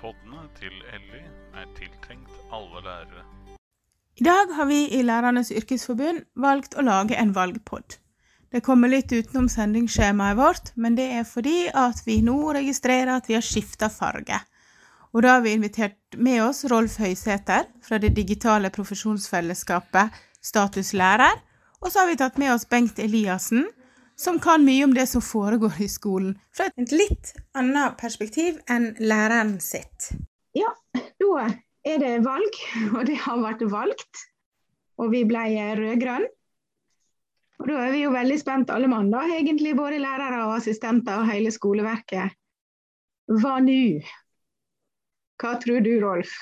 Poddene til Elly er tiltenkt alle lærere. I dag har vi i Lærernes yrkesforbund valgt å lage en valgpod. Det kommer litt utenom sendingsskjemaet vårt, men det er fordi at vi nå registrerer at vi har skifta farge. Og da har vi invitert med oss Rolf Høysæter fra det digitale profesjonsfellesskapet Status lærer, og så har vi tatt med oss Bengt Eliassen, som kan mye om det som foregår i skolen, fra et litt annet perspektiv enn læreren sitt. Ja, da er det valg, og det har vært valgt. Og vi ble rød-grønn. Og da er vi jo veldig spent alle mann, da, egentlig både lærere og assistenter og hele skoleverket. Hva nå? Hva tror du, Rolf?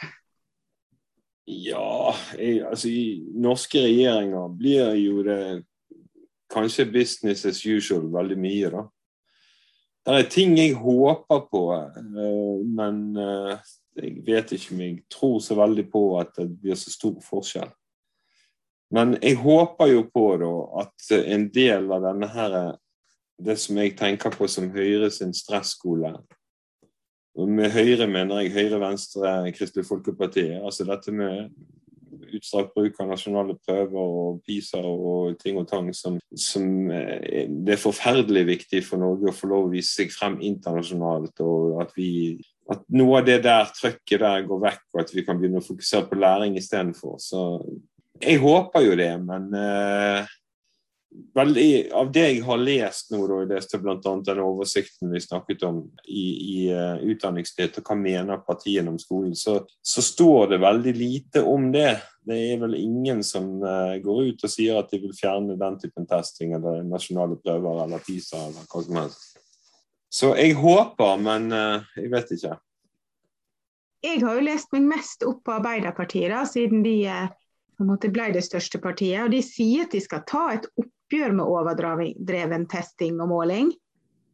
Ja, jeg, altså i norske regjeringer blir jo det kanskje business as usual veldig mye, da. Det er ting jeg håper på, eh, men eh, jeg vet ikke om jeg tror så veldig på at det blir så stor forskjell. Men jeg håper jo på da at en del av denne her, det som jeg tenker på som Høyre sin stresskole og Med Høyre mener jeg Høyre, Venstre, Kristelig Folkeparti. Altså dette med utstrakt bruk av nasjonale prøver og PISA og ting og tang som, som eh, Det er forferdelig viktig for Norge å få lov å vise seg frem internasjonalt. og at vi at noe av det der trøkket der går vekk, og at vi kan begynne å fokusere på læring istedenfor. Så jeg håper jo det, men uh, veldig, av det jeg har lest nå, da, jeg leste bl.a. den oversikten vi snakket om i, i uh, Utdanningsnytt, og hva mener partiene om skolen, så, så, står det veldig lite om det. Det er vel ingen som uh, går ut og sier at de vil fjerne den typen testing eller nasjonale prøver eller PISA eller hva som helst. Så jeg håper, men uh, jeg vet ikke. Jeg har jo lest meg mest opp på Arbeiderpartiet, da, siden de på en måte ble det største partiet. og De sier at de skal ta et oppgjør med overdreven testing og måling.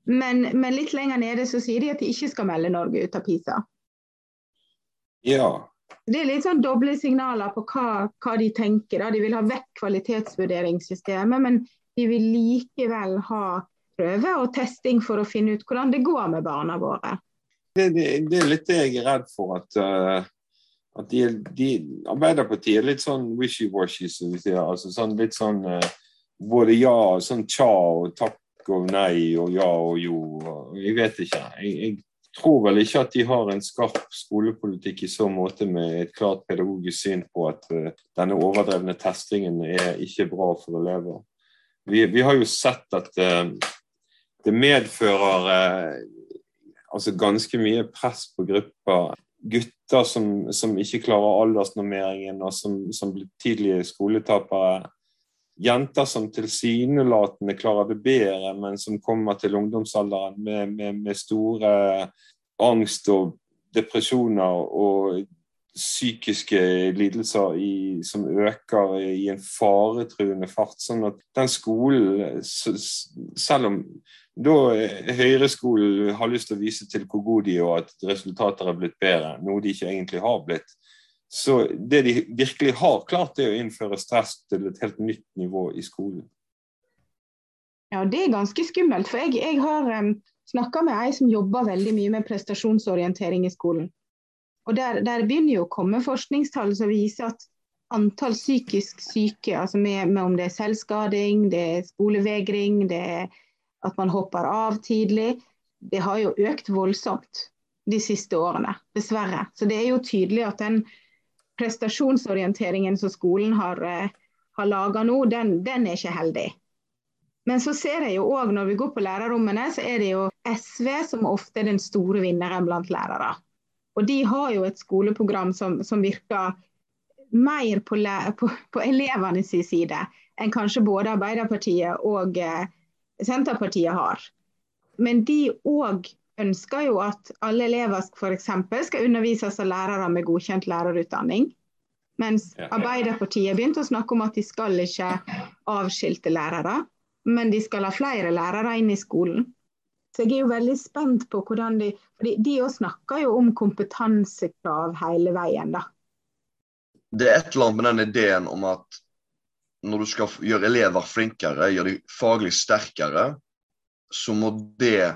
Men, men, litt lenger nede så sier de at de ikke skal melde Norge ut av PISA. Ja. Det er litt sånn doble signaler på hva, hva de tenker. Da. De vil ha vekk kvalitetsvurderingssystemet, men de vil likevel ha prøve og testing for å finne ut hvordan det går med barna våre. Det, det, det er litt det jeg er redd for. at uh at de, de, Arbeiderpartiet er litt sånn wishy-washy, som vi sier. altså sånn, Litt sånn uh, både ja, og sånn tja og takk og nei og ja og jo. Jeg vet ikke. Jeg, jeg, tror vel ikke at de har en skarp skolepolitikk i så måte med et klart pedagogisk syn på at uh, denne overdrevne testingen er ikke bra for elever. Vi, vi har jo sett at uh, det medfører altså ganske mye press på grupper gutter som, som, ikke klarer aldersnormeringen, og som, som blir tidlige skoletapere. Jenter som tilsynelatende klarer det bedre, men som kommer til ungdomsalderen med, med, med store angst og depresjoner og psykiske lidelser i, som øker i en faretruende fart. Sånn at den skolen, selv om da Høyreskolen har lyst til å vise til hvor gode de er, og at resultater er blitt bedre, noe de ikke egentlig har blitt. Så det de virkelig har klart, er å innføre stress til et helt nytt nivå i skolen. Ja, det er ganske skummelt. For jeg, jeg har um, snakka med ei som jobber veldig mye med prestasjonsorientering i skolen. Og der, der begynner jo å komme forskningstall som viser at antall psykisk syke, altså med, med om det er selvskading, det er skolevegring, det er at man hopper av tidlig, det har jo økt voldsomt de siste årene, dessverre. Så det er jo tydelig at den prestasjonsorienteringen som skolen har, eh, har laga nå, den, den, er ikke heldig. Men så ser jeg jo òg når vi går på lærerrommene, så er det jo SV som ofte er den store vinneren blant lærere. Og de har jo et skoleprogram som, som virker mer på, på, på elevenes side enn kanskje både Arbeiderpartiet og eh, Senterpartiet har. Men de òg ønsker jo at alle elever f.eks. skal undervises av lærere med godkjent lærerutdanning. Mens Arbeiderpartiet begynte å snakke om at de skal ikke avskilte lærere, men de skal ha flere lærere inn i skolen. Så jeg er jo veldig spent på hvordan de fordi De òg snakker jo om kompetansekrav hele veien, da. Det er et eller annet med den ideen om at når du skal gjøre elever flinkere, gjøre de faglig sterkere, så må det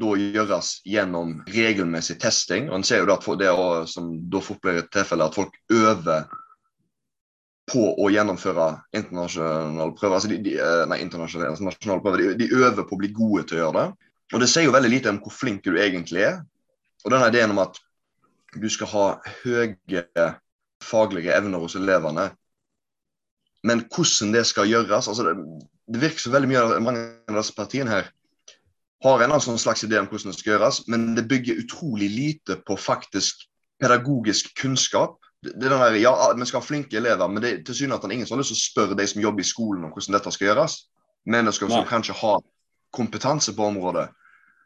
da gjøres gjennom regelmessig testing. og En ser jo da at det er som da fort at folk øver på å gjennomføre internasjonale prøver. altså de, de, eh, Nei, internasjonale altså nasjonale prøver. De, de, øver på å bli gode til å gjøre det. Og det sier jo veldig lite om hvor flink du egentlig er. Og denne ideen om at du skal ha høye faglige evner hos elevene, men hvordan det skal gjøres altså det, det virker så veldig mye av mange av disse partiene her har en sånn slags idé om hvordan det skal gjøres, men det bygger utrolig lite på faktisk pedagogisk kunnskap det, det der, ja, Vi skal ha flinke elever, men det er tilsynelatende ingen som har lyst til å spørre de som jobber i skolen om hvordan dette skal gjøres. Mennesker som kanskje har kompetanse på området.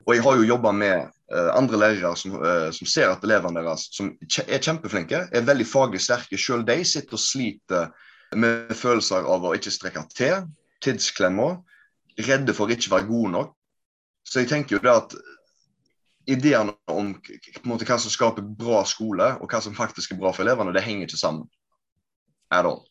Og jeg har jo jobba med uh, andre lærere som, uh, som, ser at elevene deres, som er kjempeflinke, er veldig faglig sterke. Selv de sitter og sliter med følelser av å ikke strekke til, tidsklemmer, redde for å ikke være gode nok. Så jeg tenker jo det at ideene om måte, hva som skaper bra skole, og hva som faktisk er bra for elevene, det henger ikke sammen. At all.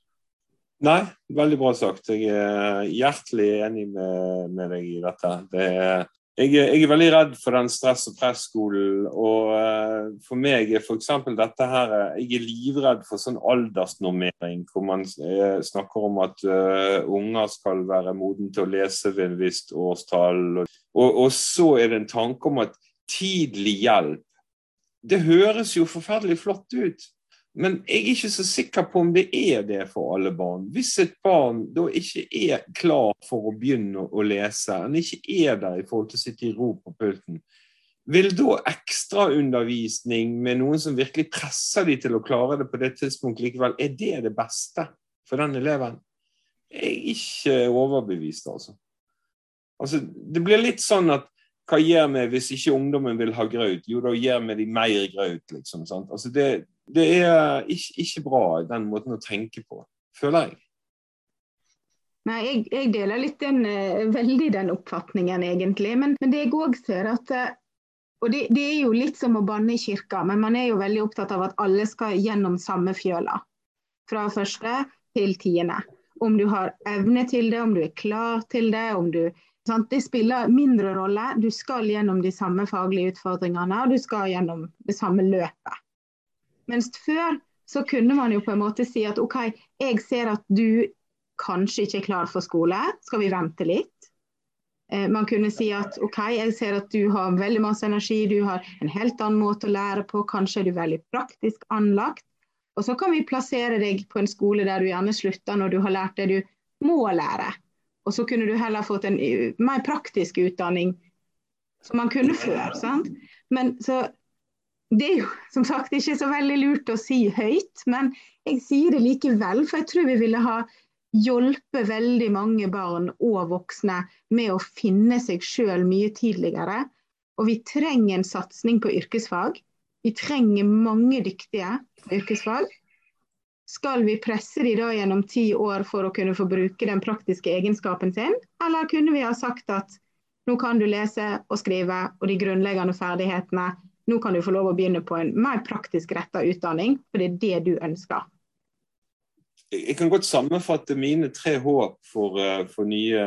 Nei, veldig bra sagt. Jeg er hjertelig enig med, med deg i dette. Det er, jeg, jeg, er veldig redd for den stress- og presskolen. Og uh, for meg er f.eks. dette her Jeg er livredd for sånn aldersnormering, hvor man uh, snakker om at uh, unger skal være moden til å lese ved en visst årstall. Og, og så er det en tanke om at tidlig hjelp. Det høres jo forferdelig flott ut, men jeg er ikke så sikker på om det er det for alle barn. Hvis et barn da ikke er klar for å begynne å lese, han ikke er der i forhold til å sitte i ro på pulten, vil da ekstraundervisning med noen som virkelig presser de til å klare det på det tidspunktet likevel, er det det beste for den eleven? Jeg er ikke overbevist, altså. altså det blir litt sånn at hva gjør vi hvis ikke ungdommen vil ha grøt? Jo, da gir vi dem mer grøt, liksom. Altså det, det, er ikke, ikke, bra, den måten å tenke på, føler jeg. Nei, jeg, jeg deler litt den, uh, veldig den oppfatningen, egentlig. Men, men det jeg òg ser at uh, Og det, det, er jo litt som å banne i kirka, men man er jo veldig opptatt av at alle skal gjennom samme fjøla. Fra første til tiende. Om du har evne til det, om du er klar til det, om du det spiller mindre rolle. Du skal gjennom de samme faglige utfordringene, og du skal gjennom det samme løpet. Mens før så kunne man jo på en måte si at OK, jeg ser at du kanskje ikke er klar for skole, skal vi vente litt? Eh, man kunne si at OK, jeg ser at du har veldig masse energi, du har en helt annen måte å lære på, kanskje er du veldig praktisk anlagt. Og så kan vi plassere deg på en skole der du gjerne slutter når du har lært det du må lære. Og så kunne du heller fått en eh, mer praktisk utdanning som man kunne før. sant? Men så Det er jo som sagt ikke så veldig lurt å si høyt, men jeg sier det likevel. For jeg tror vi ville ha hjulpet veldig mange barn og voksne med å finne seg sjøl mye tidligere. Og vi trenger en satsing på yrkesfag. Vi trenger mange dyktige på yrkesfag. Skal vi presse de da gjennom ti år for å kunne få bruke den praktiske egenskapen sin, eller kunne vi ha sagt at nå kan du lese og skrive og de grunnleggende ferdighetene, nå kan du få lov å begynne på en mer praktisk retta utdanning, for det er det du ønsker. Jeg kan godt sammenfatte mine tre håp for, eh, for, nye,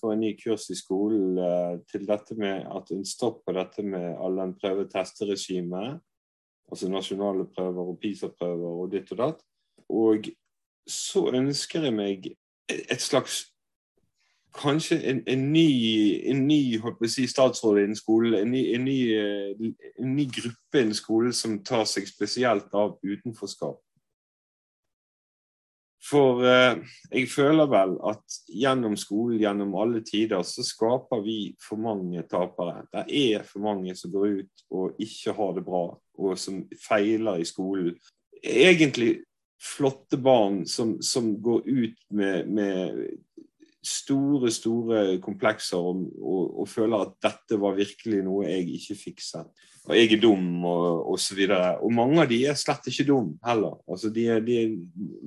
for en ny kurs i skolen eh, til dette med at en stopper dette med alle en prøve-teste-regime, altså nasjonale prøver og PISA-prøver og ditt og datt. Og så ønsker jeg meg et slags Kanskje en, en ny, en ny si, statsråd skolen, en ny, en, ny, eh, en ny gruppe innen skolen som tar seg spesielt av utenforskap. For eh, jeg føler vel at gjennom skolen, gjennom alle tider, så skaper vi for mange tapere. Det er for mange som går ut og ikke har det bra, og som feiler i skolen. Egentlig flotte barn som, som går ut med, med, store, store komplekser og, og, og, føler at dette var virkelig noe jeg ikke fikset. Og jeg er dum, og osv. Og, og mange av de er slett ikke dum heller. Altså, de, de,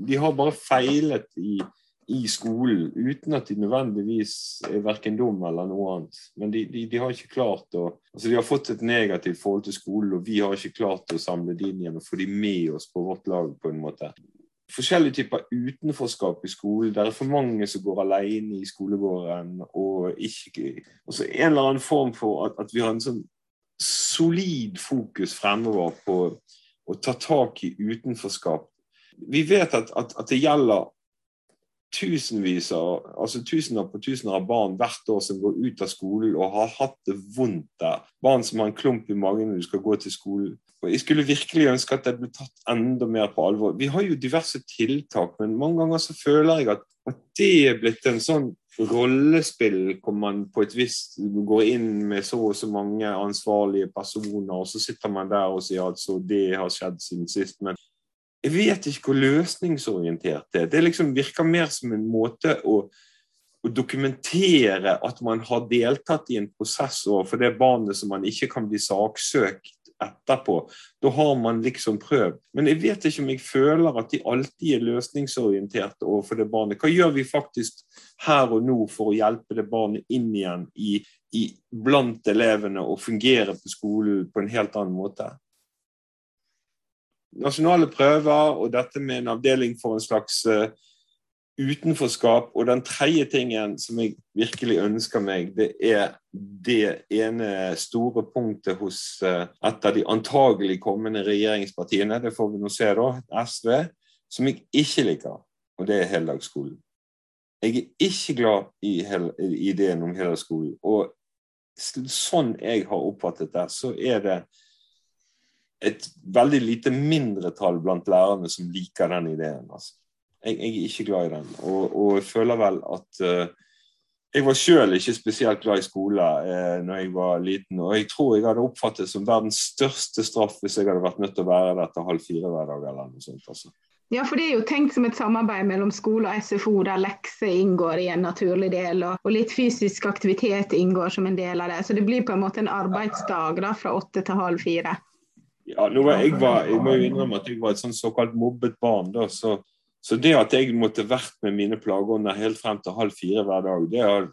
de har bare feilet i i skolen, uten at de nødvendigvis er verken dum eller noe annet. Men de, de, har ikke klart å altså De har fått et negativt forhold til skolen, og vi har ikke klart å samle de inn igjen og få de med oss på vårt lag. på en måte. Forskjellige typer utenforskap i skolen. Det er for mange som går alene i skolegården. og ikke, altså En eller annen form for at, at vi har en sånn solid fokus fremover på å ta tak i utenforskap. Vi vet at, at, at det gjelder tusenvis av, altså tusener på tusener av barn hvert år som går ut av skolen og har hatt det vondt der. Barn som har en klump i magen når du skal gå til skolen. Og Jeg skulle virkelig ønske at det ble tatt enda mer på alvor. Vi har jo diverse tiltak, men mange ganger så føler jeg at, at det er blitt en sånn rollespill hvor man på et visst går inn med så og så mange ansvarlige personer, og så sitter man der og sier at det har skjedd siden sist. Men jeg vet ikke hvor løsningsorientert det er. Det liksom virker mer som en måte å, å dokumentere at man har deltatt i en prosess overfor det barnet som man ikke kan bli saksøkt etterpå. Da har man liksom prøvd. Men jeg vet ikke om jeg føler at de alltid er løsningsorienterte overfor det barnet. Hva gjør vi faktisk her og nå for å hjelpe det barnet inn igjen i, i blant elevene og fungere på skolen på en helt annen måte? nasjonale prøver og dette med en avdeling for en slags uh, utenforskap. Og den tredje tingen som jeg virkelig ønsker meg, det er det ene store punktet hos uh, et av de antagelig kommende regjeringspartiene, det får vi nå se, da, SV, som jeg ikke liker, og det er heldagsskolen. Jeg er ikke glad i ideen om heldagsskolen. Og sånn jeg har oppfattet det, så er det et veldig lite mindretall blant lærerne som liker den ideen. Altså. Jeg, jeg, er ikke glad i den. Og, og jeg føler vel at uh, Jeg var sjøl ikke spesielt glad i skole uh, når jeg var liten, og jeg tror jeg hadde oppfattet det som verdens største straff hvis jeg hadde vært nødt til å være der etter halv fire hver dag. eller noe sånt. Altså. Ja, for det er jo tenkt som et samarbeid mellom skole og SFO, der lekser inngår i en naturlig del, og, litt fysisk aktivitet inngår som en del av det. Så det blir på en måte en arbeidsdag da, fra åtte til halv fire. Ja, var, jeg, var, jeg, må jo innrømme at jeg var et sånn såkalt mobbet barn. da, så, så, det at jeg måtte vært med mine plageånder helt frem til halv fire hver dag, det har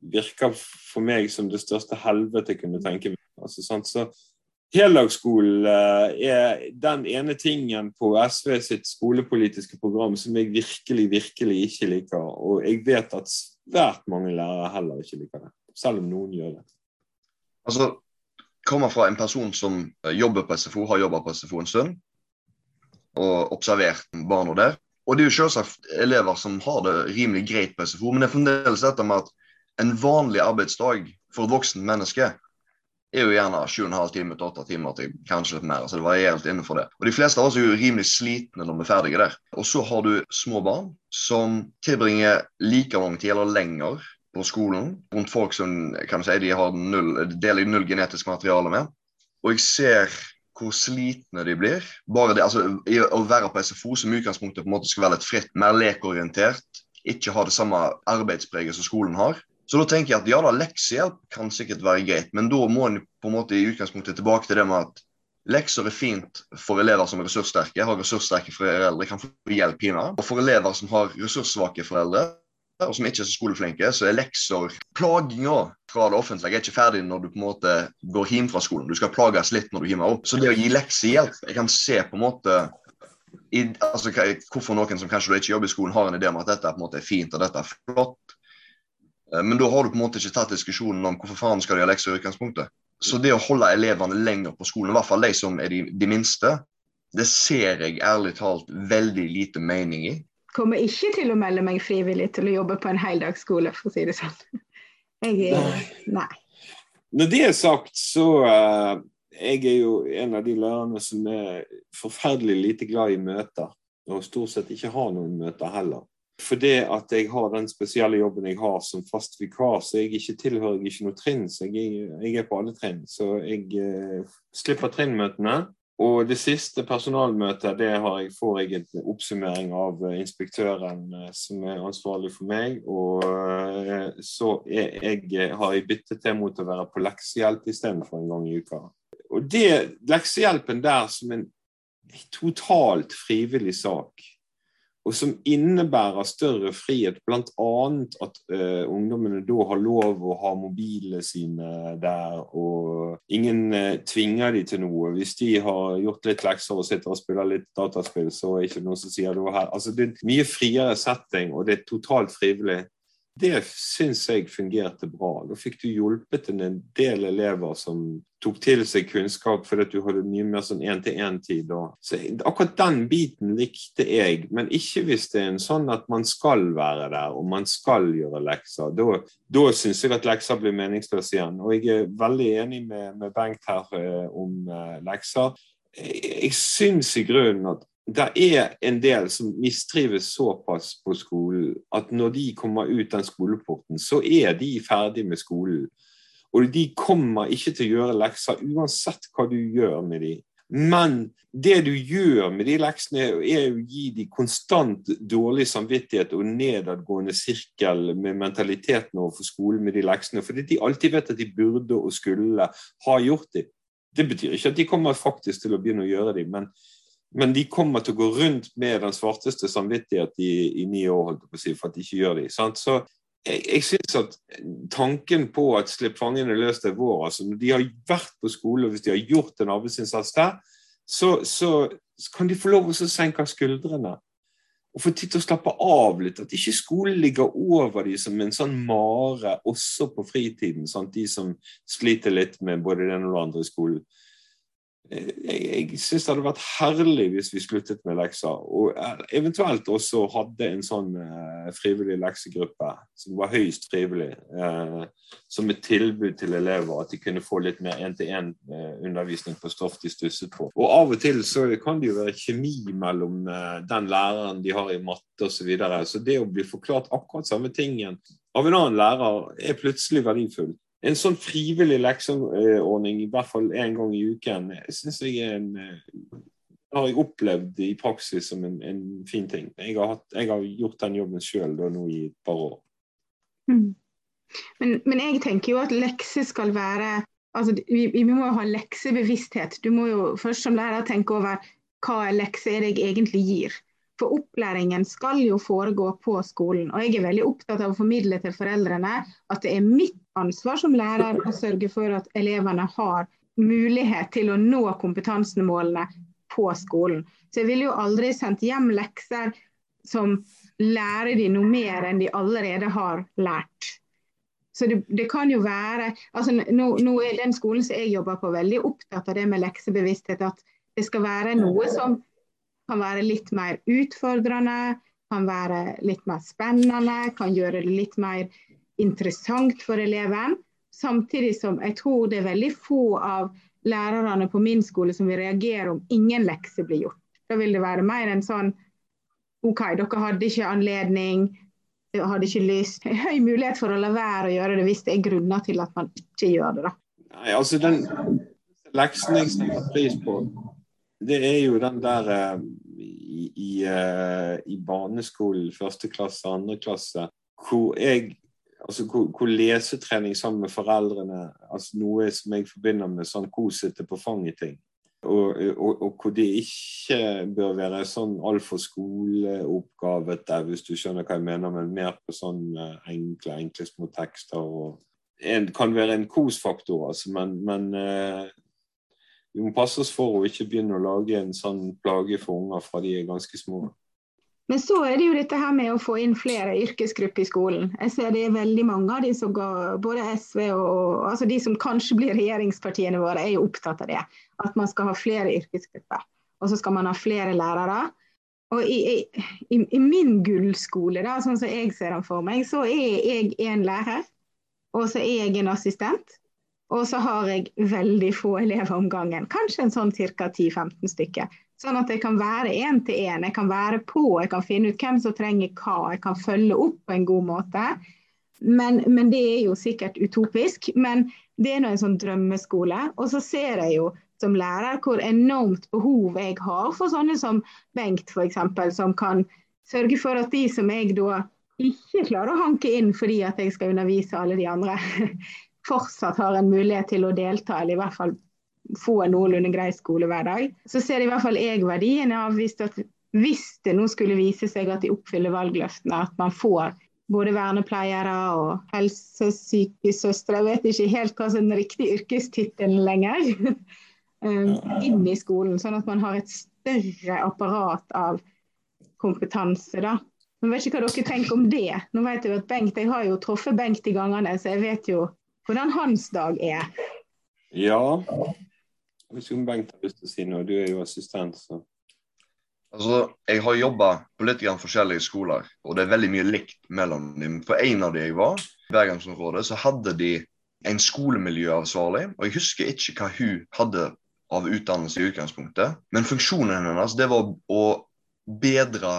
virka for meg som det største helvete jeg kunne tenke meg. Altså? Så Heldagsskolen eh, er den ene tingen på SV sitt skolepolitiske program som jeg virkelig, virkelig ikke liker. Og jeg vet at svært mange lærere heller ikke liker det. Selv om noen gjør det. Altså, kommer fra en person som eh, jobber på SFO, har jobba på SFO en stund, og observert barna der. Og det er jo selvsagt elever som har det rimelig greit på SFO, men det er fremdeles dette med at en vanlig arbeidsdag for et voksen menneske er jo gjerne 7,5 timer til 8 timer til kanskje litt mer. Så Det varierer helt innenfor det. Og De fleste av oss er jo rimelig slitne når vi er ferdige der. Og så har du små barn som tilbringer like lang tid eller lenger på skolen rundt folk som kan si, de har null, deler null genetisk materiale med. Og jeg ser hvor slitne de blir. Bare det, altså, Å være på SFO som utgangspunktet på en måte skal være litt fritt, mer lekorientert, ikke ha det samme arbeidspreget som skolen har. Så da tenker jeg at ja da, leksehjelp kan sikkert være greit, men da må en på en måte i utgangspunktet tilbake til det med at lekser er fint for elever som er ressurssterke, har ressurssterke foreldre, kan få hjelp hjemme. Og for elever som har ressurssvake foreldre, og som ikke er så skoleflinke, så er lekser Plaginga fra det offentlige er ikke ferdig når du på en måte går hjem fra skolen. Du skal plages litt når du hjemmer opp. Så det å gi leksehjelp Jeg kan se på en måte i, altså, hvorfor noen som kanskje ikke jobber i skolen, har en idé om at dette på en måte er fint og dette er flott. Eh, men da har du på en måte ikke tatt diskusjonen om hvorfor faen skal de ha lekser i utgangspunktet. Så det å holde elevene lenger på skolen, i hvert fall de som er de, de minste, det ser jeg ærlig talt veldig lite mening i kommer ikke til å melde meg frivillig til å jobbe på en heldagsskole, for å si det sånn. Jeg er Nei. Når det er sagt, så uh, jeg er jo en av de lærerne som er forferdelig lite glad i møter. Og stort sett ikke har noen møter heller. For det at jeg har den spesielle jobben jeg har som fast vikar, så jeg ikke tilhører jeg ikke noe trinn. Så jeg, jeg er på alle trinn. Så jeg uh, slipper trinnmøtene. Og det siste personalmøtet det jeg, får jeg en oppsummering av eh, inspektøren eh, som er ansvarlig for meg. Og eh, så jeg, har jeg byttet til mot å være på leksehjelp istedenfor en gang i uka. Og det leksehjelpen der som en totalt frivillig sak. Og som innebærer større frihet, bl.a. at uh, ungdommene da har lov å ha mobilene sine der, og ingen uh, tvinger de til noe. Hvis de har gjort litt lekser og sitter og spiller litt dataspill, så er det ikke noen som sier det her. Altså, det er en mye friere setting, og det er totalt frivillig. Det syns jeg fungerte bra. Da fikk du hjulpet en del elever som tok til seg kunnskap fordi du hadde mye mer sånn én-til-én-tid. Så akkurat den biten likte jeg, men ikke hvis det er en sånn at man skal være der og man skal gjøre lekser. Da, da syns jeg at lekser blir meningsløse igjen. Og jeg er veldig enig med, med Bengt her eh, om eh, lekser. Jeg, jeg syns i grunnen at det er en del som mistrives såpass på skolen at når de kommer ut den skoleporten, så er de ferdig med skolen. Og de kommer ikke til å gjøre lekser uansett hva du gjør med dem. Men det du gjør med de leksene, er å gi dem konstant dårlig samvittighet og nedadgående sirkel med mentaliteten overfor skolen med de leksene. Fordi de alltid vet at de burde og skulle ha gjort dem. Det betyr ikke at de kommer faktisk til å begynne å gjøre dem, men men de kommer til å gå rundt med den svarteste samvittighet i, i ni år for at de ikke gjør det. Sant? Så jeg, jeg synes at tanken på at slipp fangene løs er vår altså Når de har vært på skole, og hvis de har gjort en arbeidsinnsats der, så, så, så kan de få lov til å senke skuldrene. Og få tid til å slappe av litt. At ikke skolen ligger over dem som en sånn mare også på fritiden. Sant? De som sliter litt med både det ene og det andre i skolen jeg, jeg syns det hadde vært herlig hvis vi sluttet med lekser. Og eventuelt også hadde en sånn eh, frivillig leksegruppe som var høyst frivillig. Eh, som et tilbud til elever, at de kunne få litt mer én-til-én-undervisning eh, på stoff de stusset på. Og av og til så kan det jo være kjemi mellom eh, den læreren de har i matte osv. Så, videre. så det å bli forklart akkurat samme tingen av en annen lærer er plutselig verdifullt en sånn frivillig lekseordning, i hvert fall én gang i uken, syns jeg er en eh, har jeg opplevd i praksis som en, en fin ting. Jeg har, hatt, jeg har, gjort den jobben sjøl nå i et par år. Mm. Men, men, jeg tenker jo at lekser skal være altså vi, vi, må ha leksebevissthet. Du må jo først som lærer tenke over hva lekser jeg egentlig gir. For opplæringen skal jo foregå på skolen. Og jeg er veldig opptatt av å formidle til foreldrene at det er mitt ansvar som lærer å sørge for at elevene har mulighet til å nå kompetansemålene på skolen. Så jeg ville jo aldri sendt hjem lekser som lærer de noe mer enn de allerede har lært. Så det, det kan jo være altså nå, nå, er den skolen som jeg jobber på, veldig opptatt av det med leksebevissthet. At det skal være noe som kan være litt mer utfordrende, kan være litt mer spennende, kan gjøre det litt mer interessant for eleven. Samtidig som jeg tror det er veldig få av lærerne på min skole som vil reagere om ingen lekser blir gjort. Da vil det være mer en sånn OK, dere hadde ikke anledning, hadde ikke lyst. Høy mulighet for å la være å gjøre det hvis det er grunner til at man ikke gjør det. da. Nei, altså den Leksen jeg setter pris på, det er jo den der uh, i, i, uh, i, barneskolen, første klasse, andre klasse, hvor jeg altså hvor, hvor, lesetrening sammen med foreldrene altså Noe som jeg forbinder med sånn kosete på fanget-ting. Og, og, og, hvor det ikke bør være sånn altfor skoleoppgavete, hvis du skjønner hva jeg mener, men mer på sånn uh, enkle, enkle små tekster. og en, kan være en kosfaktor, altså, men, men vi må passe oss for å ikke begynne å lage en sånn plage for unger fra de er ganske små. Men så er det jo dette her med å få inn flere yrkesgrupper i skolen. Jeg ser det er veldig mange av de som går, både SV og altså de som kanskje blir regjeringspartiene våre, er jo opptatt av det. At man skal ha flere yrkesgrupper. Og så skal man ha flere lærere. Og i, i, i min gullskole, da, sånn som jeg ser den for meg, så er jeg en lærer. Og så er jeg en assistent. Og så har jeg veldig få elever om gangen. Kanskje en sånn ca. 10-15 stykker. Sånn at jeg kan være én til én. Jeg kan være på, jeg kan finne ut hvem som trenger hva. Jeg kan følge opp på en god måte. Men, men det er jo sikkert utopisk. Men det er nå en sånn drømmeskole. Og så ser jeg jo som lærer hvor enormt behov jeg har for sånne som Bengt f.eks., som kan sørge for at de som jeg da ikke klarer å hanke inn fordi at jeg skal undervise alle de andre, fortsatt har en mulighet til å delta, eller i hvert fall få en noenlunde grei skolehverdag, så ser i hvert fall jeg verdien av hvis hvis det nå skulle vise seg at de oppfyller valgløftene, at man får både vernepleiere og helsesykesøstre, jeg vet ikke helt hva som er den riktige yrkestittelen lenger, um, inn i skolen. Sånn at man har et større apparat av kompetanse. da. Jeg vet ikke hva dere tenker om det. Nå vet Jeg at Bengt, jeg har jo truffet Bengt i gangene, så jeg vet jo hvordan hans dag er. Ja. Jeg vet ikke om Bengt har lyst til å si noe, du er jo assistent, så Altså, Jeg har jobba på litt grann forskjellige skoler, og det er veldig mye likt mellom dem. For en av de jeg var, Bergensområdet, så hadde de en skolemiljøansvarlig. Og jeg husker ikke hva hun hadde av utdannelse i utgangspunktet, men funksjonen hennes det var å bedre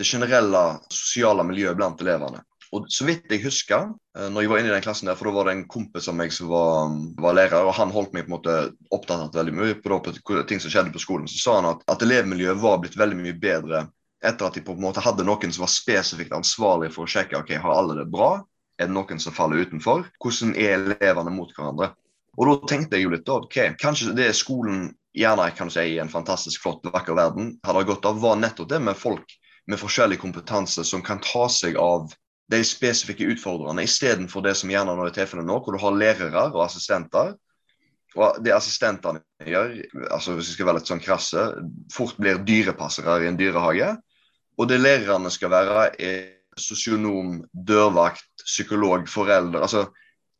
det generelle sosiale miljøet blant elevene. Og så vidt jeg husker, eh, når jeg var inne i den klassen der, for da var det en kompis av meg som var, var, lærer, og han holdt meg på en måte opptatt veldig mye på, på, ting som skjedde på skolen, så sa han at, at elevmiljøet var blitt veldig mye bedre etter at de på en måte hadde noen som var spesifikt ansvarlig for å sjekke ok, har alle det bra, er det noen som faller utenfor, hvordan er elevene mot hverandre. Og da tenkte jeg jo litt da, ok, kanskje det er skolen gjerne kan du si, i en fantastisk flott, vakker verden hadde gått av, var nettopp det med folk med forskjellig kompetanse som kan ta seg av de spesifikke utfordrerne, istedenfor det som gjerne nå er tilfellet nå, hvor du har lærere og assistenter. Og det assistentene gjør, altså hvis vi skal være litt sånn krasse, fort blir dyrepassere i en dyrehage. Og det lærerne skal være, er sosionom, dørvakt, psykolog, forelder. altså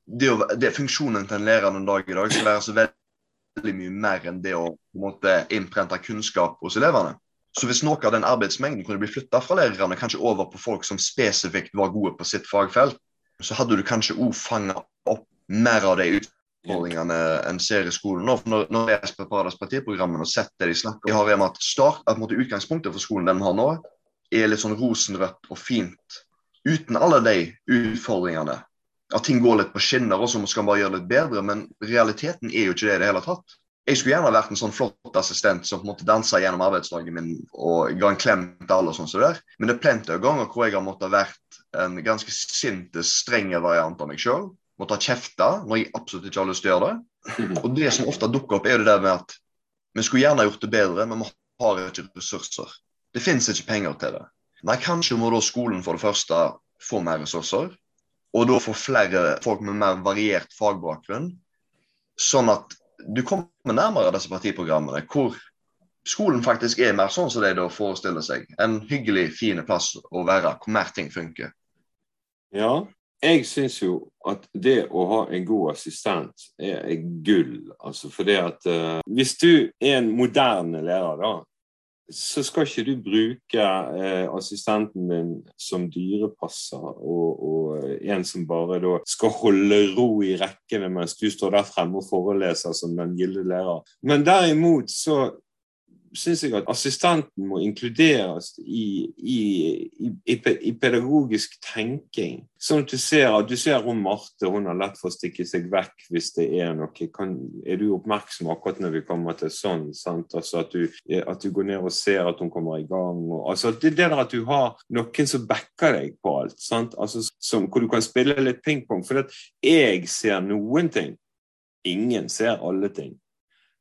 det, det Funksjonen til en lærer en dag i dag skal være så veldig mye mer enn det å på en måte innprente kunnskap hos elevene. Så hvis noe av den arbeidsmengden kunne bli flytta fra lærerne kanskje over på folk som spesifikt var gode på sitt fagfelt, så hadde du kanskje òg fanga opp mer av de utfordringene en ser i skolen. Nå, når, når jeg har preparat partiprogrammene og sett det de snakker om, har om at start, at måte, Utgangspunktet for skolen den har nå, er litt sånn rosenrødt og fint. Uten alle de utfordringene. At ting går litt på skinner, og så skal man bare gjøre det litt bedre. Men realiteten er jo ikke det i det hele tatt jeg skulle gjerne vært en sånn flott assistent som på en måte danser gjennom arbeidsdagen min og ga en klem til alle. og sånn så der. Men det er plenty av ganger hvor jeg har måttet vært en ganske sint, streng variant av meg sjøl. Måtte ha kjefta når jeg absolutt ikke har lyst til å gjøre det. Og det som ofte dukker opp, er jo det der med at vi skulle gjerne gjort det bedre, men vi har ikke ressurser. Det finnes ikke penger til det. Nei, kanskje må da skolen for det første få mer ressurser, og da få flere folk med mer variert fagbakgrunn, sånn at du kommer nærmere disse partiprogrammene, hvor skolen faktisk er mer sånn som de da forestiller seg. En hyggelig, fin plass å være, hvor mer ting funker. Ja, jeg syns jo at det å ha en god assistent er gull. Altså fordi at uh, Hvis du er en moderne lærer, da, så skal ikke du bruke eh, assistenten din som dyrepasser og, og, eh, en som bare da skal holde ro i rekkene mens du står der fremme og foreleser som den gilde lærer. Men derimot så syns jeg at assistenten må inkluderes i, i, i, i, pedagogisk tenking. Sånn at du ser at du ser om Marte hun har lett for å stikke seg vekk hvis det er noe. Kan, er du oppmerksom akkurat når vi kommer til sånn? Altså at, du, at, du, går ned og ser at hun kommer i gang. Og, altså det, det der at du har noen som backer deg på alt, altså, som, hvor du kan spille litt pingpong. For jeg ser noen ting. Ingen ser alle ting.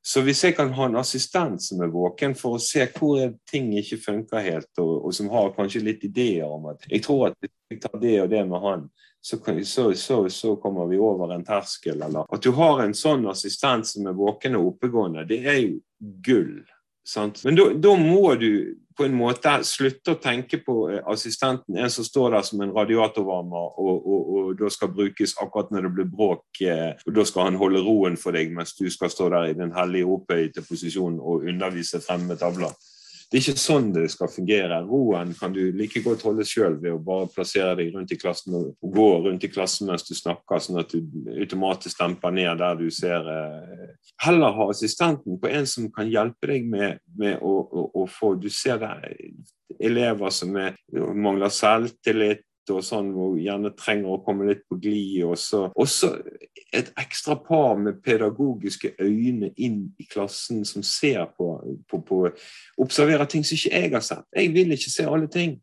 Så hvis jeg kan ha en assistent som er våken for å se hvor ting ikke funker helt, og, og, som har kanskje litt ideer om at jeg tror at jeg tar det og det med han, så, så, så, så, kommer vi over en terskel. Eller at du har en sånn assistent som er våken og oppegående, det er jo gull. Sant? Men da må du på en måte slutte å tenke på eh, assistenten, en som står der som en radiatorvarmer og, og, og, da skal brukes akkurat når det blir bråk. Eh, og Da skal han holde roen for deg mens du skal stå der i den hellige opphøyde posisjonen og undervise fremme tavler. Det er ikke sånn det skal fungere. Roen kan du like godt holde sjøl ved å bare plassere deg rundt i klassen og gå rundt i klassen mens du snakker, sånn at du automatisk demper ned der du ser eh, Heller ha assistenten på en som kan hjelpe deg med, med å, å, å, få Du ser det elever som er, mangler selvtillit, og sånn, og gjerne trenger å komme litt på glid. Og så, også et ekstra par med pedagogiske øyne inn i klassen som ser på, på, på Observerer ting som ikke jeg har sett. Jeg vil ikke se alle ting.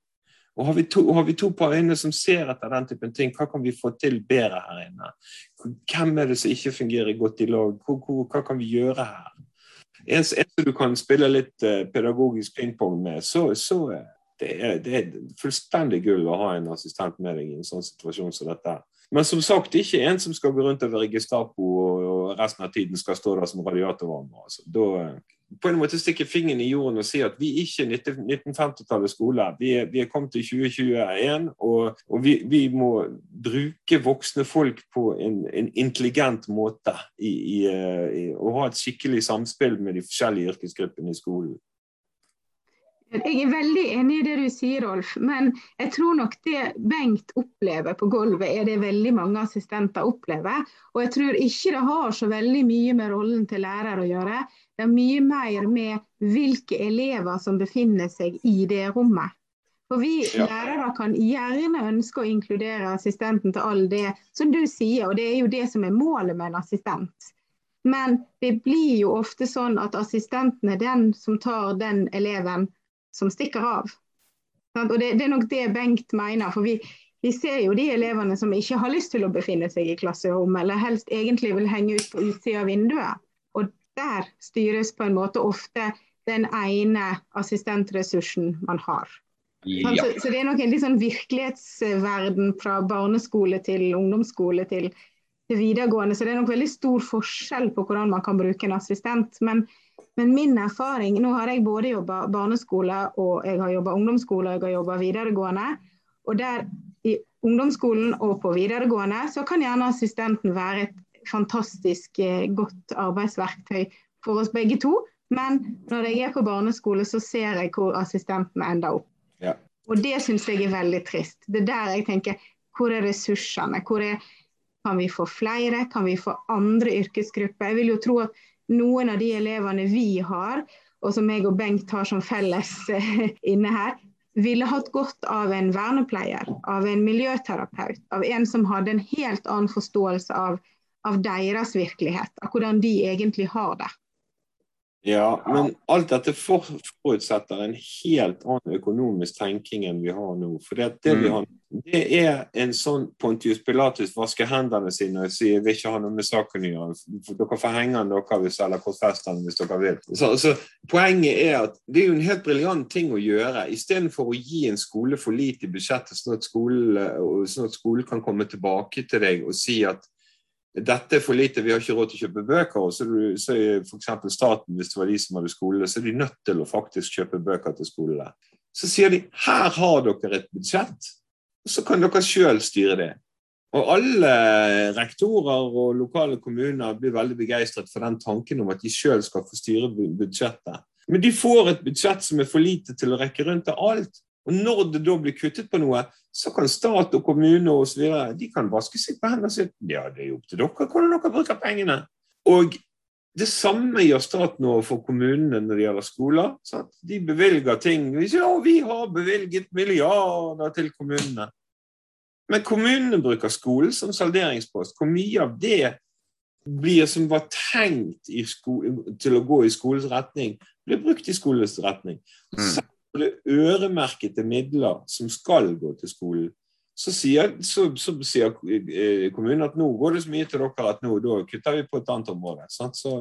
Og har vi, to, har vi to par øyne som ser etter den typen ting, hva kan vi få til bedre her inne? Hvem er det som ikke fungerer godt i lag? Hva, kan vi gjøre her? en, som du kan spille litt uh, pedagogisk pingpong med, så, så det, er, det er fullstendig gull å ha en assistent med deg i en sånn situasjon som dette. Men som sagt, ikke en som skal gå rundt og være Gestapo og resten av tiden skal stå der som radiatorvarmer. Altså. Da, på en måte stikke fingeren i jorden og si at vi ikke er ikke 1950-tallets skole. Vi er, vi er, kommet til 2021, og, og vi, vi, må bruke voksne folk på en, en intelligent måte i, i, i, og ha et skikkelig samspill med de forskjellige yrkesgruppene i skolen. Jeg er veldig enig i det du sier, Rolf. Men jeg tror nok det Bengt opplever på gulvet, er det veldig mange assistenter opplever. Og jeg tror ikke det har så veldig mye med rollen til lærer å gjøre. Det er mye mer med hvilke elever som befinner seg i det rommet. For vi ja. lærere kan gjerne ønske å inkludere assistenten til all det som du sier, og det er jo det som er målet med en assistent. Men det blir jo ofte sånn at assistenten er den som tar den eleven som stikker av. Og det, det, er nok det Bengt mener. for vi, vi, ser jo de elevene som ikke har lyst til å befinne seg i klasserommet, eller helst egentlig vil henge ut på utsida av vinduet. Og der styres på en måte ofte den ene assistentressursen man har. Ja. Så, så, det er nok en litt sånn virkelighetsverden fra barneskole til ungdomsskole til, til videregående. Så det er nok veldig stor forskjell på hvordan man kan bruke en assistent. Men men min erfaring Nå har jeg både jobba barneskole og jeg har jobba ungdomsskole og jeg har jobba videregående. Og der i ungdomsskolen og på videregående så kan gjerne assistenten være et fantastisk eh, godt arbeidsverktøy for oss begge to. Men når jeg er på barneskole, så ser jeg hvor assistenten ender opp. Ja. Og det syns jeg er veldig trist. Det er der jeg tenker hvor er ressursene? Hvor er, kan vi få flere? Kan vi få andre yrkesgrupper? Jeg vil jo tro at noen av de elevene vi har, og som jeg og Bengt har som felles eh, inne her, ville hatt godt av en vernepleier, av en miljøterapeut, av en som hadde en helt annen forståelse av, av deres virkelighet, av hvordan de egentlig har det. Ja, men alt dette forutsetter en helt annen økonomisk tenking enn vi har nå. For det, det, vi mm. har, det er en sånn Pontius Pilatus vasker hendene sine og sier 'vil ikke ha noe med saken å gjøre'. Dere får henge den dere hvis, selge kortfestene hvis dere vil. Så, så, Poenget er at det er jo en helt briljant ting å gjøre. Istedenfor å gi en skole for lite i budsjettet, sånn at, skolen, sånn at skolen kan komme tilbake til deg og si at dette er for lite, vi har ikke råd til å kjøpe bøker. Du, så er f.eks. staten, hvis det var de som hadde skole, så er de nødt til å faktisk kjøpe bøker til skolene. Så sier de her har dere et budsjett, og så kan dere sjøl styre det. Og alle rektorer og lokale kommuner blir veldig begeistret for den tanken om at de sjøl skal få styre budsjettet. Men de får et budsjett som er for lite til å rekke rundt til alt. Og Når det da blir kuttet på noe, så kan stat og kommune og så videre, de kan vaske seg på hendene og si ja, det er jo opp til dere hvordan dere bruker pengene. Og det samme gjør staten overfor kommunene når det gjelder skoler. Sant? De bevilger ting. Ja, vi har bevilget milliarder til kommunene. Men kommunene bruker skolen som salderingspost. Hvor mye av det blir som var tenkt til å gå i skolens retning, blir brukt i skolens retning. Mm det øremerkede midler som skal gå til skolen, så sier, så, så sier, eh, kommunen at nå går det så mye til dere at nå da kutter vi på et annet område. Sant? Så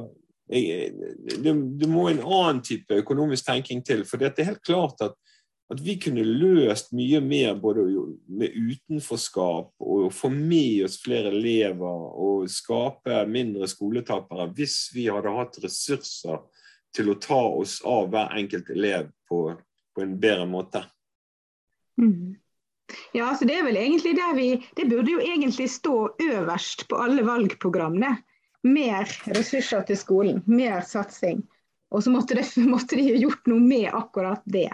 jeg, det, det, må en annen type økonomisk tenking til. For det er helt klart at, at vi kunne løst mye mer både med utenforskap og få med oss flere elever og skape mindre skoletapere hvis vi hadde hatt ressurser til å ta oss av hver enkelt elev på på en bedre måte. Mm. Ja, så det er vel egentlig der vi Det burde jo egentlig stå øverst på alle valgprogrammene. Mer ressurser til skolen, mer satsing. Og så måtte, det, måtte de gjort noe med akkurat det.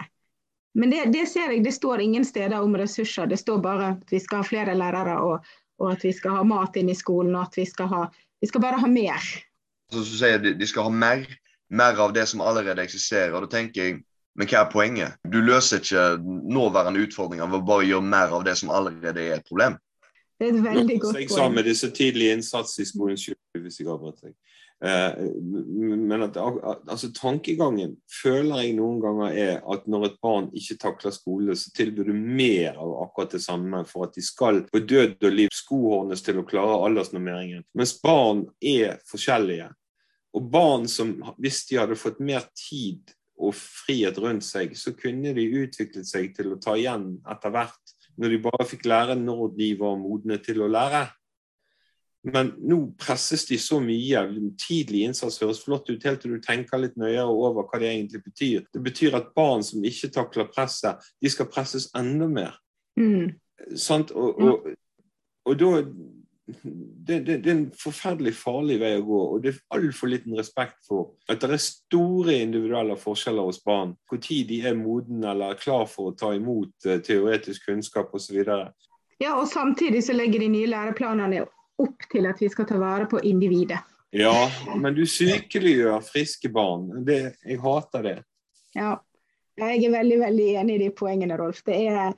Men det, det, ser jeg, det står ingen steder om ressurser. Det står bare at vi skal ha flere lærere og, og at vi skal ha mat inn i skolen. og at Vi skal, ha, vi skal bare ha mer. Så du sier de, de skal ha mer, mer av det som allerede eksisterer. og da tenker jeg men hva er poenget? Du løser ikke nåværende utfordringer ved å bare gjøre mer av det som allerede er et problem. Det er et veldig godt poeng. Jeg sa med disse tidlige innsats i skolen hvis jeg avbrøt deg. Eh, men at, altså, tankegangen føler jeg noen ganger er at når et barn ikke takler skole, så tilbyr du mer av akkurat det samme for at de skal på død og liv skohornes til å klare aldersnormeringen. Mens barn er forskjellige. Og barn som, hvis de hadde fått mer tid og frihet rundt seg, så kunne de utviklet seg til å ta igjen etter hvert, når de bare fikk lære når de var modne til å lære. Men nå presses de så mye. Tidlig innsats høres flott ut helt til du tenker litt nøyere over hva det egentlig betyr. Det betyr at barn som ikke takler presset, de skal presses enda mer. Mm. Sant? Og, og, og da det, det, det, er en forferdelig farlig vei å gå, og det er altfor liten respekt for at det er store individuelle forskjeller hos barn. Når de er modne eller klar for å ta imot eh, teoretisk kunnskap osv. Ja, og samtidig så legger de nye læreplanene opp til at vi skal ta vare på individet. Ja, men du sykeliggjør friske barn. Det, jeg hater det. Ja, jeg er veldig, veldig enig i de poengene, Rolf. Det er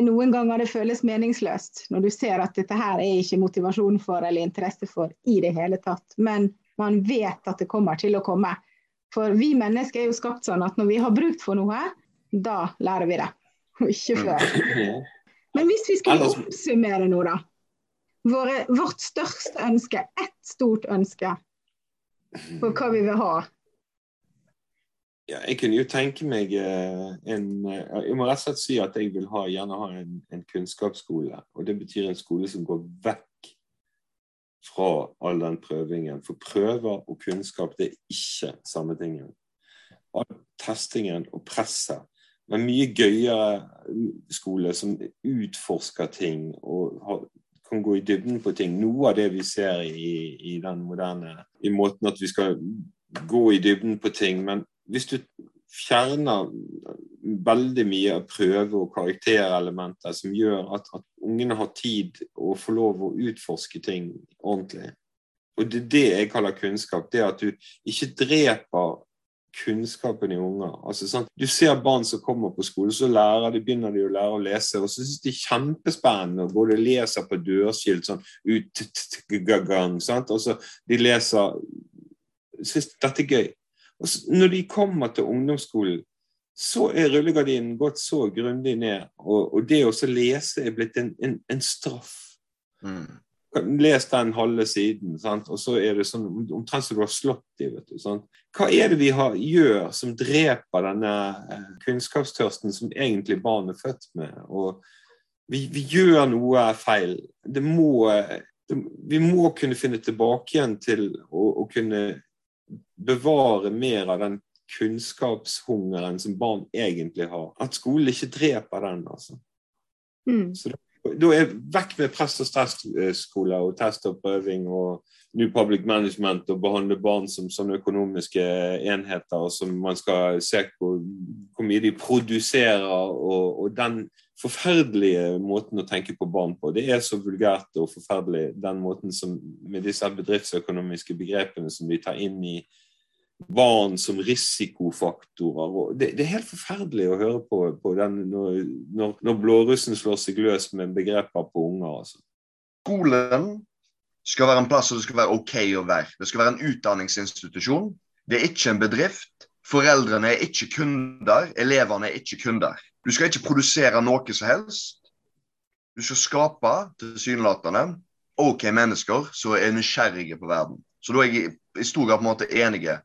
noen ganger det føles meningsløst når du ser at dette her er ikke motivasjon for eller interesse for i det hele tatt. Men man vet at det kommer til å komme. For vi mennesker er jo skapt sånn at når vi har bruk for noe, da lærer vi det. Og ikke før. Men hvis vi skulle oppsummere nå, da. Våre, vårt største ønske, ett stort ønske for hva vi vil ha ja, jeg kunne jo tenke meg eh, en eh, Jeg må rett og slett si at jeg vil ha, gjerne ha en, en, kunnskapsskole. Og det betyr en skole som går vekk fra all den prøvingen. For prøver og kunnskap det er ikke samme tingen. All testingen og presset. Men mye gøyere skole som utforsker ting og har, kan gå i dybden på ting. Noe av det vi ser i, i den moderne i måten at vi skal gå i dybden på ting. Men hvis du fjerner veldig mye av prøve- og karakterelementer som gjør at, at ungene har tid å få lov å utforske ting ordentlig. Og det er det jeg kaller kunnskap. Det at du ikke dreper kunnskapen i unger. Altså, sant? Du ser barn som kommer på skole, så lærer de, begynner de å lære å lese. Og så syns de er kjempespennende å både leser på dørskilt sånn ut, gang, sant? Og så de leser Syns dette er gøy. Og når de kommer til ungdomsskolen, så er rullegardinen gått så grundig ned. Og, og det å lese er blitt en, en, en straff. Mm. Les den halve siden, sant? og så er det sånn omtrent som du har slått dem. Hva er det vi har, gjør som dreper denne eh, kunnskapstørsten som egentlig barn er født med? Og vi, vi gjør noe feil. Det må, det, vi må kunne finne tilbake igjen til å, å kunne bevare mer av den kunnskapshungeren som barn egentlig har. At skolen ikke dreper den, altså. Mm. Så da er vekk med press- og stresskole og test og prøving og New Public Management og behandle barn som sånne økonomiske enheter, som man skal se på hvor mye de produserer, og, og, den forferdelige måten å tenke på barn på. Det er så vulgært og forferdelig, den måten som med disse bedriftsøkonomiske begrepene som de tar inn i barn som risikofaktorer. Det, det, er helt forferdelig å høre på, på den, når, når, når, blårussen slår seg løs med begreper på unger. Altså. Skolen skal være en plass hvor det skal være OK å være. Det skal være en utdanningsinstitusjon. Det er ikke en bedrift. Foreldrene er ikke kunder. Elevene er ikke kunder. Du skal ikke produsere noe som helst. Du skal skape tilsynelatende OK mennesker som er nysgjerrige på verden. Så da er jeg i stor grad på en måte enige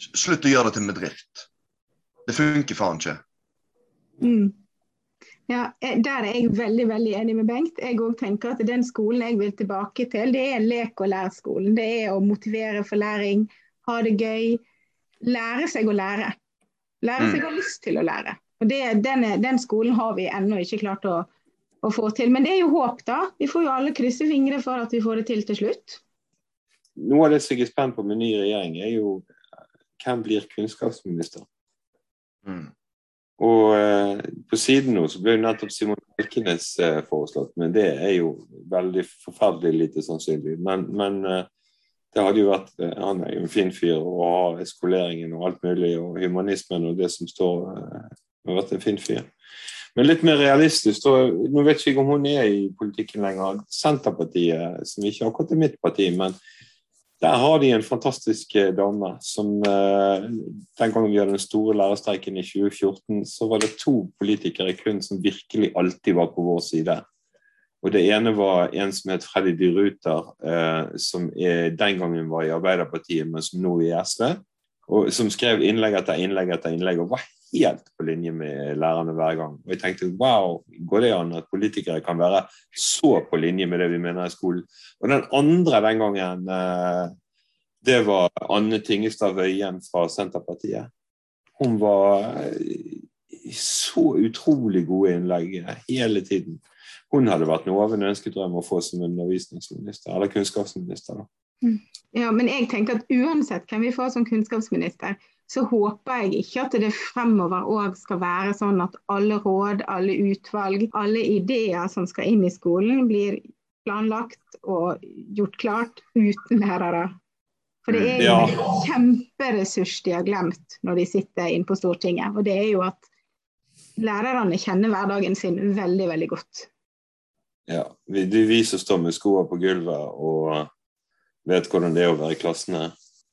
Slutt å gjøre det til en bedrift. Det funker faen ikke. Mm. Ja, Der er jeg veldig veldig enig med Bengt. Jeg òg tenker at den skolen jeg vil tilbake til, det er lek- og lærskolen. Det er å motivere for læring, ha det gøy, lære seg å lære. Lære seg mm. å ha lyst til å lære. Og det, den, den, skolen har vi ennå ikke klart å, å, få til. Men det er jo håp, da. Vi får jo alle krysse fingre for at vi får det til til slutt. Noe av det som jeg er spent på med ny regjering, er jo hvem blir kunnskapsminister? Mm. Og eh, på siden nå så ble jo nettopp Simon Elkenes eh, foreslått, men det er jo veldig forferdelig lite sannsynlig. Men, men eh, det hadde jo vært eh, Han er jo en fin fyr og har skoleringen og alt mulig, og humanismen og det som står eh, har vært en fin fyr. Men litt mer realistisk, nå vet jeg ikke om hun er i politikken lenger. Senterpartiet, som ikke akkurat er mitt parti, men der har de en fantastisk eh, dame som Den gangen vi hadde den store lærerstreiken i 2014, så var det to politikere kun som virkelig alltid var på vår side. Og Det ene var en som het Freddy de Ruter, eh, som er, den gangen var i Arbeiderpartiet, men som nå er i SV. Og Som skrev innlegg etter innlegg etter innlegg og var helt på linje med lærerne hver gang. Og jeg tenkte wow, går det an at politikere kan være så på linje med det vi mener i skolen? Og den andre den gangen, eh, det var Anne Tingestad Wøien fra Senterpartiet. Hun var i så utrolig gode innlegg hele tiden hun hadde vært noe av en ønskedrøm å få som undervisningsminister, eller kunnskapsminister. da. Ja, men jeg tenker at uansett hvem vi får som kunnskapsminister, så håper jeg ikke at det fremover òg skal være sånn at alle råd, alle utvalg, alle ideer som skal inn i skolen, blir planlagt og gjort klart uten lærere. For det er jo ja. en kjemperessurs de har glemt når de sitter inne på Stortinget. Og det er jo at lærerne kjenner hverdagen sin veldig, veldig godt. Ja, vi, det er vi som står med skoene på gulvet og vet hvordan det er å være i klassene.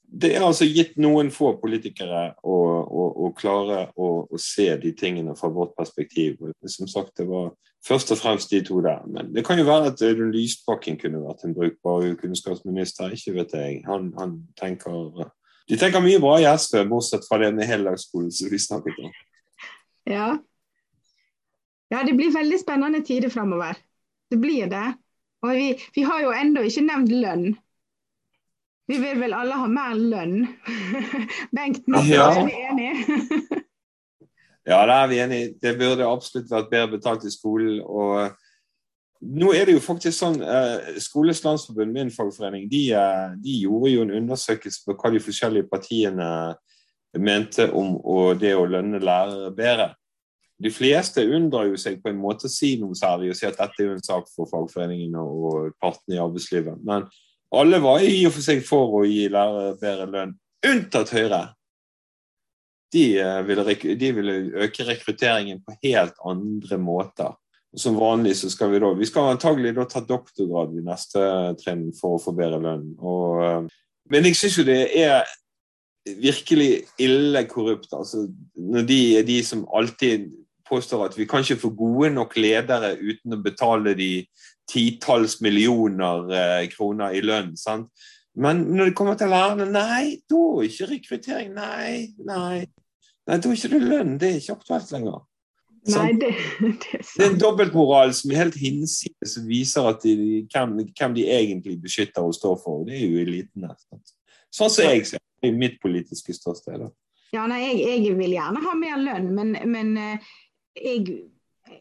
Det er altså gitt noen få politikere å, å, å klare å, å, se de tingene fra vårt perspektiv. Som sagt, det var først og fremst de to der. Men det kan jo være at Lysbakken kunne vært en brukbar kunnskapsminister. Ikke vet jeg. Han, han tenker De tenker mye bra i SV, bortsett fra det med heldagsskolen som vi snakket om. Ja. ja, det blir veldig spennende tider framover. Det blir det. Og vi, vi har jo ennå ikke nevnt lønn. Vi vil vel alle ha mer lønn? Bengt, ja. er vi enige? ja, det er vi enige. Det burde absolutt vært bedre betalt i skolen. og nå er det jo faktisk sånn, eh, Skoles landsforbund, min fagforening, de, eh, de, gjorde jo en undersøkelse på hva de forskjellige partiene mente om det å lønne lærere bedre. De fleste undrer jo seg på en måte å si noe særlig og si at dette er jo en sak for fagforeningene og partene i arbeidslivet. Men alle var i og for seg for å gi lærere bedre lønn, unntatt Høyre. De eh, ville, de ville øke rekrutteringen på helt andre måter. Og som vanlig så skal vi da Vi skal antagelig da ta doktorgrad i neste trinn for å få bedre lønn. Og, eh, men jeg syns jo det er virkelig ille korrupt. altså Når de er de som alltid påstår at vi kan ikke få gode nok ledere uten å betale de titalls millioner eh, kroner i lønn. sant? Men når det kommer til lærerne, nei, da er ikke rekruttering. Nei, nei. nei da er ikke det lønn. Det er ikke aktuelt lenger. Nei, det, det, er sant. det er en dobbeltmoral som er helt hinsides, som viser at de, hvem, hvem, de egentlig beskytter og står for. Det er jo elitene. Sånn som jeg ser det i mitt politiske ståsted. Ja, nei, jeg, jeg, vil gjerne ha mer lønn, men, men eh, jeg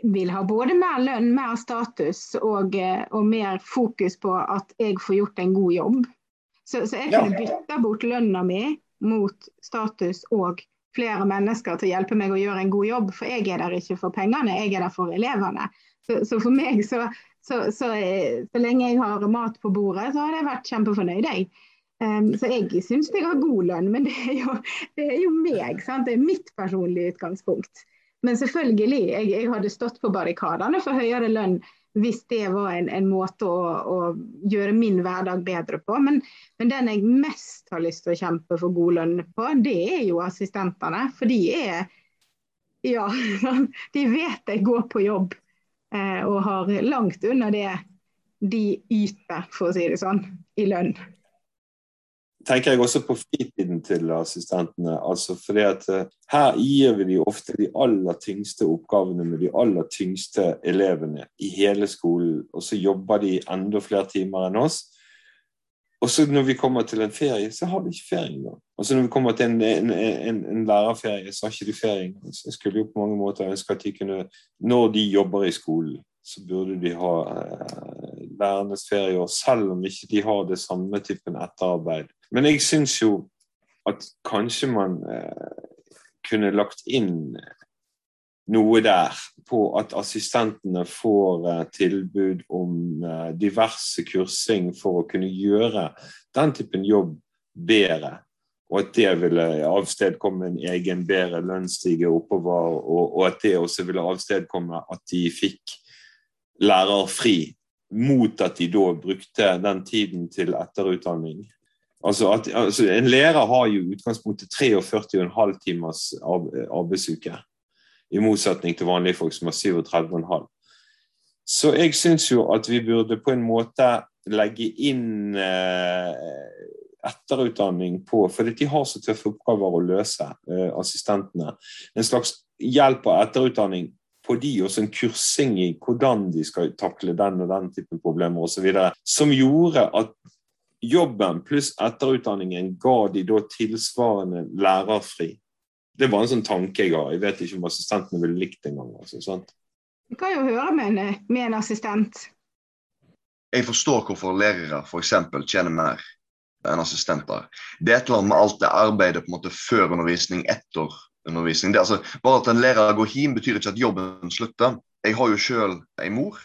vil ha både mer lønn, mer status og, eh, og, mer fokus på at jeg får gjort en god jobb. Så, så jeg kunne bytte bort lønna mi mot status og flere mennesker til å hjelpe meg å gjøre en god jobb. For jeg er der ikke for pengene, jeg er der for elevene. Så, så for meg, så, så, så, så, lenge jeg har mat på bordet, så har jeg vært kjempefornøyd, jeg. Um, så jeg syns jeg har god lønn, men det er jo, det er jo meg. Sant? Det er mitt personlige utgangspunkt. Men selvfølgelig, jeg, jeg hadde stått på barrikadene for høyere lønn hvis det var en, en måte å, å, gjøre min hverdag bedre på. Men, men, den jeg mest har lyst til å kjempe for god lønn på, det er jo assistentene. For de er Ja, de vet jeg går på jobb eh, og har langt under det de yter, for å si det sånn, i lønn tenker jeg også på fritiden til assistentene. altså fordi at uh, Her gir vi de ofte de aller tyngste oppgavene med de aller tyngste elevene i hele skolen. Og så jobber de enda flere timer enn oss. Og så når vi kommer til en ferie, så har de ikke ferie engang. så når vi kommer til en, en, en, en lærerferie, så har ikke de ferie engang. Så jeg skulle jo på mange måter ønske at de kunne Når de jobber i skolen, så burde de ha eh, lærernes ferieår, selv om ikke de har det samme typen etterarbeid men jeg syns jo at kanskje man eh, kunne lagt inn noe der på at assistentene får eh, tilbud om eh, diverse kursing for å kunne gjøre den typen jobb bedre. Og at det ville avstedkomme en egen bedre lønnsstige oppover, og, og at det også ville avstedkomme at de fikk lærerfri, mot at de da brukte den tiden til etterutdanning. Altså at, altså en lærer har jo utgangspunktet 43,5 timers arbeidsuke. I motsetning til vanlige folk som har 37,5. Så jeg syns jo at vi burde på en måte legge inn eh, etterutdanning på fordi de har så tøffe oppgaver å løse, eh, assistentene. En slags hjelp og etterutdanning på de og en kursing i hvordan de skal takle den og den typen problemer osv. Som gjorde at jobben pluss etterutdanningen ga de da tilsvarende lærerfri. Det var en sånn tanke jeg har. Jeg vet ikke om assistentene ville likt det engang. Altså, sant? Du kan jo høre med en, med en assistent. Jeg forstår hvorfor lærere f.eks. tjener mer enn assistenter. Det er et eller annet med alt det arbeidet på en måte før undervisning, etter undervisning. Det, altså, bare at en lærer går hjem, betyr ikke at jobben slutter. Jeg har jo sjøl ei mor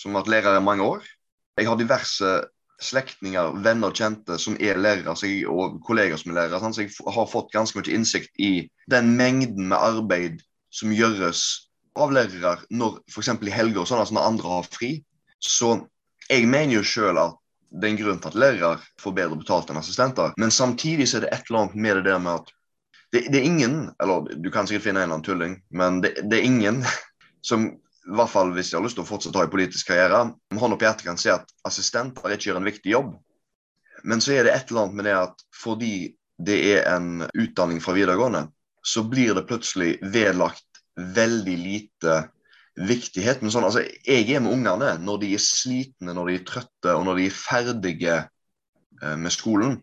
som har vært lærer i mange år. Jeg har diverse slektninger, venner og kjente som er lærere jeg, og kolleger som er lærere. Sånn, så jeg har fått ganske mye innsikt i den mengden med arbeid som gjøres av lærere når f.eks. i helger og sånn, altså når andre har fri. Så jeg mener jo sjøl at det er en grunn til at lærere får bedre betalt enn assistenter. Men samtidig så er det et eller annet med det der med at det, det, er ingen, eller du kan sikkert finne en eller annen tulling, men det, det, er ingen som i hvert fall hvis de har lyst til å fortsette å ha en politisk karriere, med hånd opp i hjertet kan si at assistenter ikke gjør en viktig jobb. Men så er det et eller annet med det at fordi det er en utdanning fra videregående, så blir det plutselig vedlagt veldig lite viktighet. Men sånn, altså, jeg er med ungene når de er slitne, når de er trøtte og når de er ferdige eh, med skolen.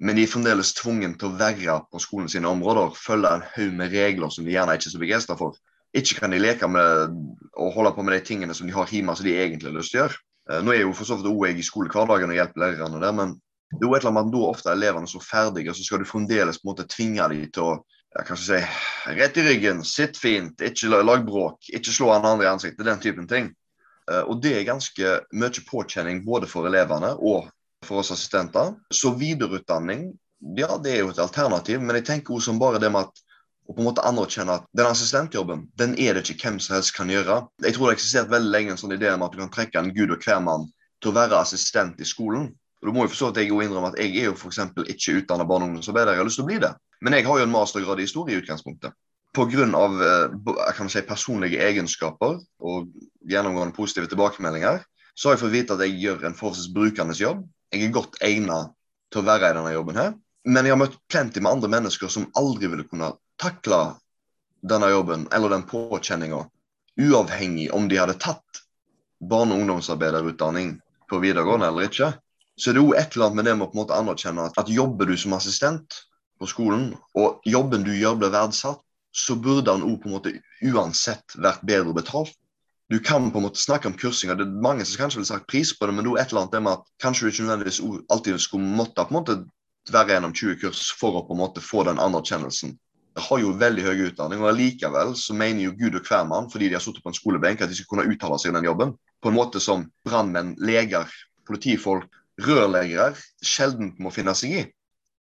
Men de er fremdeles tvungen til å være på skolen sine områder, følge en haug med regler som de gjerne ikke er så begeistra for. Ikke kan de leke med og holde på med de tingene som de har hjemme som de egentlig har lyst til å gjøre. Eh, nå er jo for så vidt òg jeg i skolehverdagen og hjelper lærerne der, men det er jo et eller annet at da ofte er elevene så ferdige, så skal du fremdeles på en måte tvinge dem til å ja, kanskje si rett i ryggen, sitt fint, ikke lag bråk, ikke slå han andre i ansiktet, den typen ting. Eh, og det er ganske mye påkjenning både for elevene og for oss assistenter. Så videreutdanning, ja det er jo et alternativ, men jeg tenker også som bare det med at å på en måte anerkjenne at den assistentjobben den er det ikke hvem som helst kan gjøre. Jeg tror det har eksistert veldig lenge en sånn idé om at du kan trekke en gud og hvermann til å være assistent i skolen. Og du må jo forstå at Jeg jo innrømme at jeg er jo for ikke utdannet barne- og ungdomsarbeider. Jeg har lyst til å bli det. Men jeg har jo en mastergrad i historie i utgangspunktet. Pga. Eh, si, personlige egenskaper og gjennomgående positive tilbakemeldinger, så har jeg fått vite at jeg gjør en forholdsvis brukende jobb jeg er godt egnet til å være i denne jobben her. Men jeg har møtt plenty med andre mennesker som aldri ville kunne takle denne jobben eller den påkjenninga, uavhengig om de hadde tatt barne- og ungdomsarbeiderutdanning på videregående eller ikke. Så det er jo et eller annet med det med å på en måte anerkjenne at, at jobber du som assistent på skolen, og jobben du gjør blir verdsatt, så burde den òg på en måte uansett vært bedre betalt du kan på en måte snakke om kursing, og det er mange som kanskje ville sagt pris på det, men det er et eller annet det med at kanskje du ikke nødvendigvis alltid skulle måtte på en måte være gjennom 20 kurs for å på en måte få den anerkjennelsen. Har jo veldig høy utdanning, og likevel så mener jo Gud og hvermann, fordi de har sittet på en skolebenk, at de skal kunne uttale seg i den jobben. På en måte som brannmenn, leger, politifolk, rørleggere sjelden må finne seg i.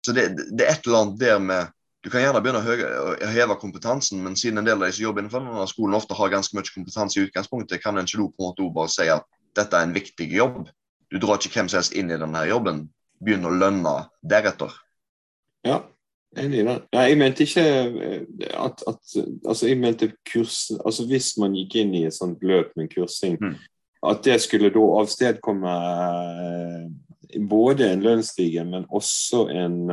Så det, det er et eller annet der med du kan gjerne begynne å heve kompetansen, men siden en del av de som jobber innenfor denne skolen ofte har ganske mye kompetanse i utgangspunktet, kan en ikke på en måte bare si at dette er en viktig jobb. Du drar ikke hvem som helst inn i denne jobben. Begynn å lønne deretter. Ja, enig i det. Nei, jeg mente ikke eh, at, at Altså, jeg mente kurs Altså hvis man gikk inn i et sånt løp med kursing, mm. at det skulle da avstedkomme eh, både en lønnsstige, men også en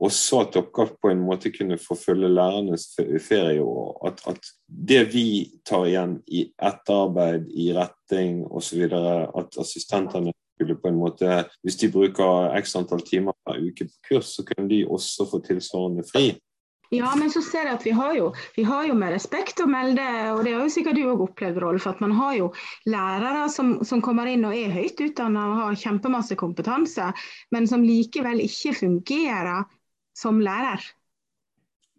også at dere på en måte kunne forfølge lærernes ferie. og at, at, det vi tar igjen i etterarbeid, i retting osv., at assistentene skulle på en måte, Hvis de bruker x antall timer per uke på kurs, så kunne de også få tilsvarende fri. Ja, men så ser jeg at vi har jo, vi har jo med respekt å melde, og det har jo sikkert du òg opplevd, Rolf, at man har jo lærere som, som kommer inn og er høyt utdannet og har kjempemasse kompetanse, men som likevel ikke fungerer som lærer.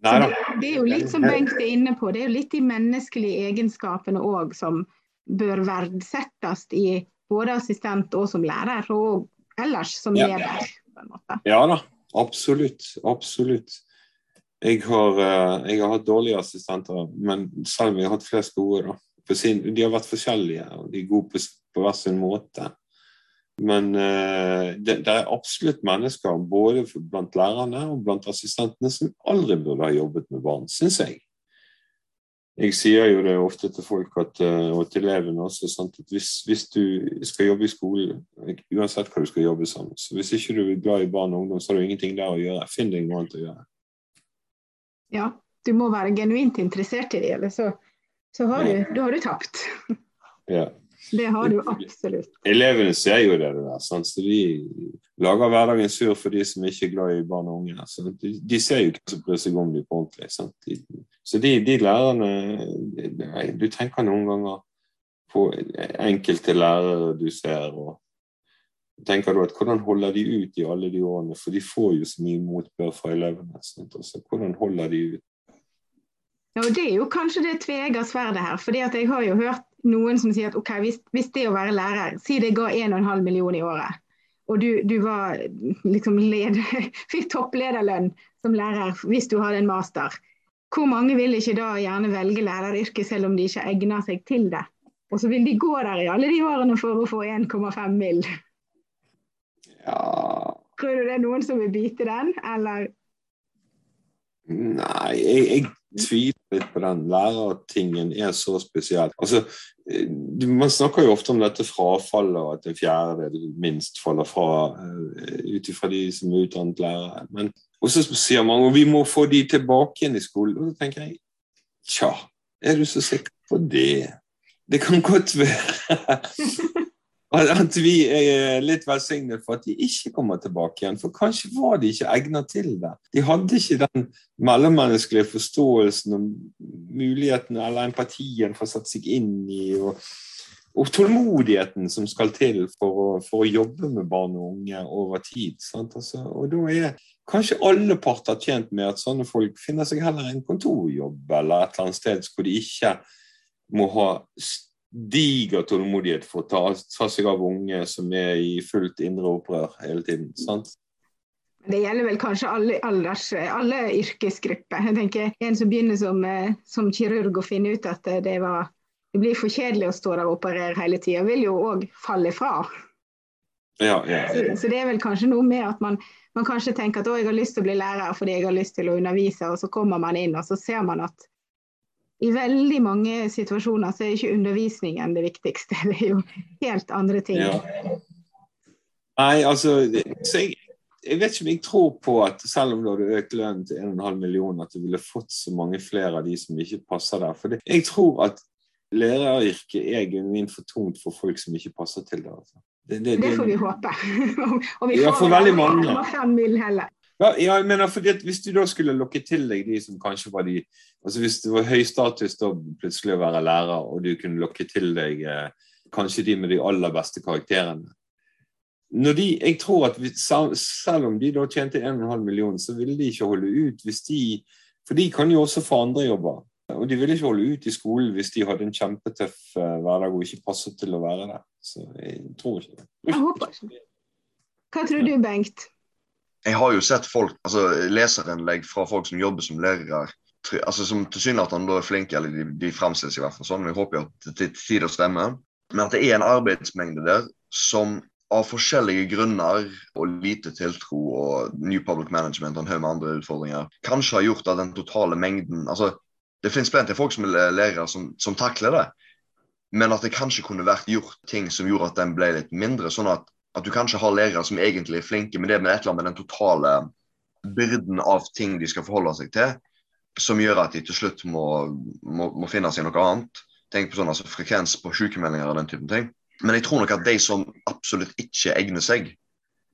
Det, det, er jo litt som Bengt er inne på, det er jo litt de menneskelige egenskapene òg som bør verdsettes i både assistent og som lærer, og ellers som ja. leder. på en måte. Ja da, absolutt. Absolutt. Jeg har, eh, jeg har hatt dårlige assistenter, men selv om jeg har hatt flest gode, da. De har vært forskjellige, og de er gode på, på hver sin måte. Men uh, det, det, er absolutt mennesker både blant lærerne og blant assistentene som aldri burde ha jobbet med barn, syns jeg. Jeg sier jo det ofte til folk at, eh, og til elevene også, sant, at hvis, hvis, du skal jobbe i skolen, uansett hva du skal jobbe som, så hvis ikke du er glad i barn og ungdom, så har du ingenting der å gjøre. Finn deg noe annet å gjøre. Ja, du må være genuint interessert i det, eller så, så har, du, da har du tapt. Ja. Det har du absolutt. Elevene ser jo det, det der, så de lager hverdagen sur for de som ikke er glad i barn og unge. Så de, ser jo ikke som bryr seg om dem på ordentlig. Så de, de lærerne Du tenker noen ganger på enkelte lærere du ser, og tenker du at hvordan holder de ut i alle de årene? For de får jo så mye motbør fra elevene. Hvordan holder de ut? Ja, og Det er jo kanskje det tveegga sverdet her. fordi at jeg har jo hørt noen som sier at ok, hvis, hvis det å være lærer, si det ga 1,5 million i året, og du, du var liksom led, fikk topplederlønn som lærer hvis du hadde en master, hvor mange vil ikke da gjerne velge læreryrket selv om de ikke egner seg til det? Og så vil de gå der i alle de årene for å få 1,5 mill. Ja Tror du det er noen som vil bite den, eller? Nei, jeg, jeg tviler litt på den. Lærertingen er så spesiell. Altså, eh, man snakker jo ofte om dette frafallet, og at en fjerdedel minst faller fra uh, ut ifra de som er utdannet lærere. Men, og så sier man at vi må få de tilbake igjen i skolen. Og så tenker jeg tja, er du så sikker på det? Det kan godt være at vi er litt velsignet for at de ikke kommer tilbake igjen. For kanskje var de ikke egnet til det. De hadde ikke den mellommenneskelige forståelsen og muligheten eller empatien for å sette seg inn i, og, og tålmodigheten som skal til for å, for å, jobbe med barn og unge over tid. Altså, og da er kanskje alle parter tjent med at sånne folk finner seg heller en kontorjobb eller et eller annet sted hvor de ikke må ha diger tålmodighet for å ta, ta, seg av unge som er i fullt indre opprør hele tiden. sant? Det gjelder vel kanskje alle, alders, alle yrkesgrupper. Jeg tenker En som begynner som, eh, som kirurg og finner ut at det, var, det blir for kjedelig å stå der og operere hele tida, vil jo òg falle fra. Ja, ja, ja. Så, så, det er vel kanskje noe med at man, man kanskje tenker at å, jeg har lyst til å bli lærer fordi jeg har lyst til å undervise, og så kommer man inn og så ser man at i veldig mange situasjoner så er ikke undervisningen det viktigste, det er jo helt andre ting. Ja. Nei, altså jeg, jeg, vet ikke om jeg tror på at selv om du hadde økt lønnen til 1,5 million, at du ville fått så mange flere av de som ikke passer der. For det, jeg tror at læreryrket er genuint for tungt for folk som ikke passer til det. Altså. Det, det, det, får vi håpe. og vi får ja, for veldig mange. Fem mil heller. Ja, jeg mener, fordi Hvis du da skulle lokke til deg de som kanskje var de altså Hvis det var høy status da plutselig å være lærer, og du kunne lokke til deg eh, kanskje de med de aller beste karakterene når de, jeg tror at vi, Selv om de da tjente 1,5 million, så ville de ikke holde ut hvis de For de kan jo også få andre jobber. Og de ville ikke holde ut i skolen hvis de hadde en kjempetøff eh, hverdag og ikke passet til å være der. Så jeg tror ikke det. Jeg håper ikke. Hva tror du, Bengt? Jeg har jo sett folk, altså leserinnlegg fra folk som jobber som lærere, altså som tilsynelatende er flinke, eller de, de fremstilles i hvert fall sånn, vi håper jo at det til tider stemmer, men at det er en arbeidsmengde der som av forskjellige grunner og lite tiltro og New Public Management og en haug med andre utfordringer kanskje har gjort at den totale mengden altså Det finnes plenty folk som er lærere som, som takler det, men at det kanskje kunne vært gjort ting som gjorde at den ble litt mindre. sånn at at du kanskje har lærere som egentlig er flinke men det, men et eller annet med den totale byrden av ting de skal forholde seg til, som gjør at de til slutt må, må, må finne seg noe annet. Tenk på sånn altså, frekvens på sykemeldinger og den typen ting. Men jeg tror nok at de som absolutt ikke egner seg,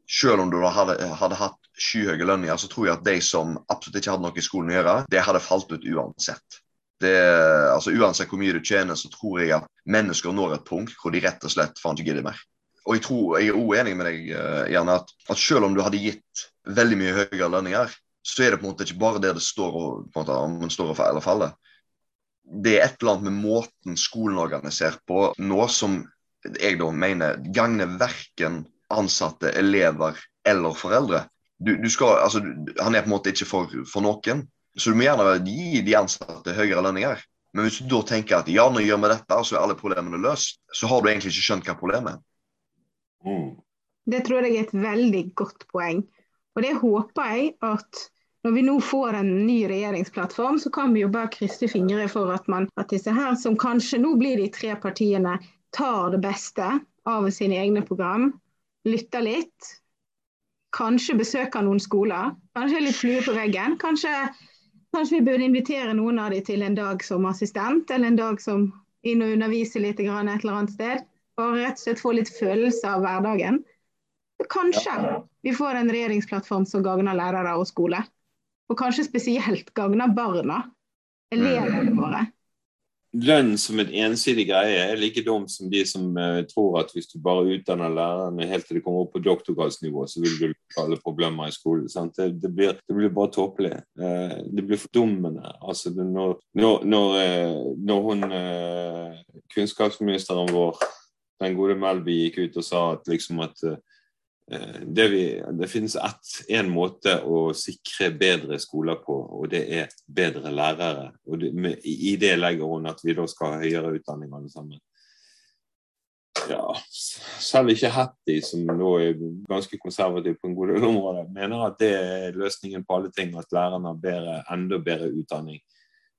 selv om du hadde, hadde hatt skyhøye lønninger, så tror jeg at de som absolutt ikke hadde noe i skolen å gjøre, det hadde falt ut uansett. Det, altså Uansett hvor mye du tjener, så tror jeg at mennesker når et punkt hvor de rett og slett faen ikke gidder mer og jeg tror jeg er uenig med deg, Janne, at, at, selv om du hadde gitt veldig mye høyere lønninger, så er det på en måte ikke bare det det står og, måte, om en står eller faller. Det er et eller annet med måten skolen organiserer på nå som jeg da mener gagner verken ansatte, elever eller foreldre. Du, du skal, altså, han er på en måte ikke for, for, noen. Så du må gjerne gi de ansatte høyere lønninger. Men hvis du da tenker at ja, nå gjør vi dette, så er alle problemene løst, så har du egentlig ikke skjønt hva problemet er. Mm. Det tror jeg er et veldig godt poeng. Og det håper jeg at når vi nå får en ny regjeringsplattform, så kan vi jo bare krysse fingre for at, man, at disse her, som kanskje nå blir de tre partiene, tar det beste av sine egne program, lytter litt. Kanskje besøker noen skoler. Kanskje litt flue på veggen. Kanskje, kanskje vi burde invitere noen av dem til en dag som assistent, eller en dag som inn og undervise litt et eller annet sted. Og rett og slett få litt følelse av hverdagen. Kanskje vi får en regjeringsplattform som gagner lærere og skole. Og kanskje spesielt gagner barna, elevene våre lønn som en ensidig greie er like dumt som de som uh, tror at hvis du bare utdanner lærerne helt til de kommer opp på doktorgradsnivå, så vil du løse alle problemer i skolen. Det, det, blir, det, blir, bare tåpelig. Uh, det blir fordummende. Altså, når, når, når, uh, når, hun kunnskapsministeren vår, den gode Melby, gikk ut og sa at, liksom at Eh, det, vi, det, finnes én måte å sikre bedre skoler på, og det er bedre lærere. Og det, med, I det legger hun at vi da skal ha høyere utdanning alle sammen. Ja, selv ikke Hattie, som nå er ganske konservativ på en god del områder, mener at det er løsningen på alle ting, at lærerne har bedre, enda bedre utdanning.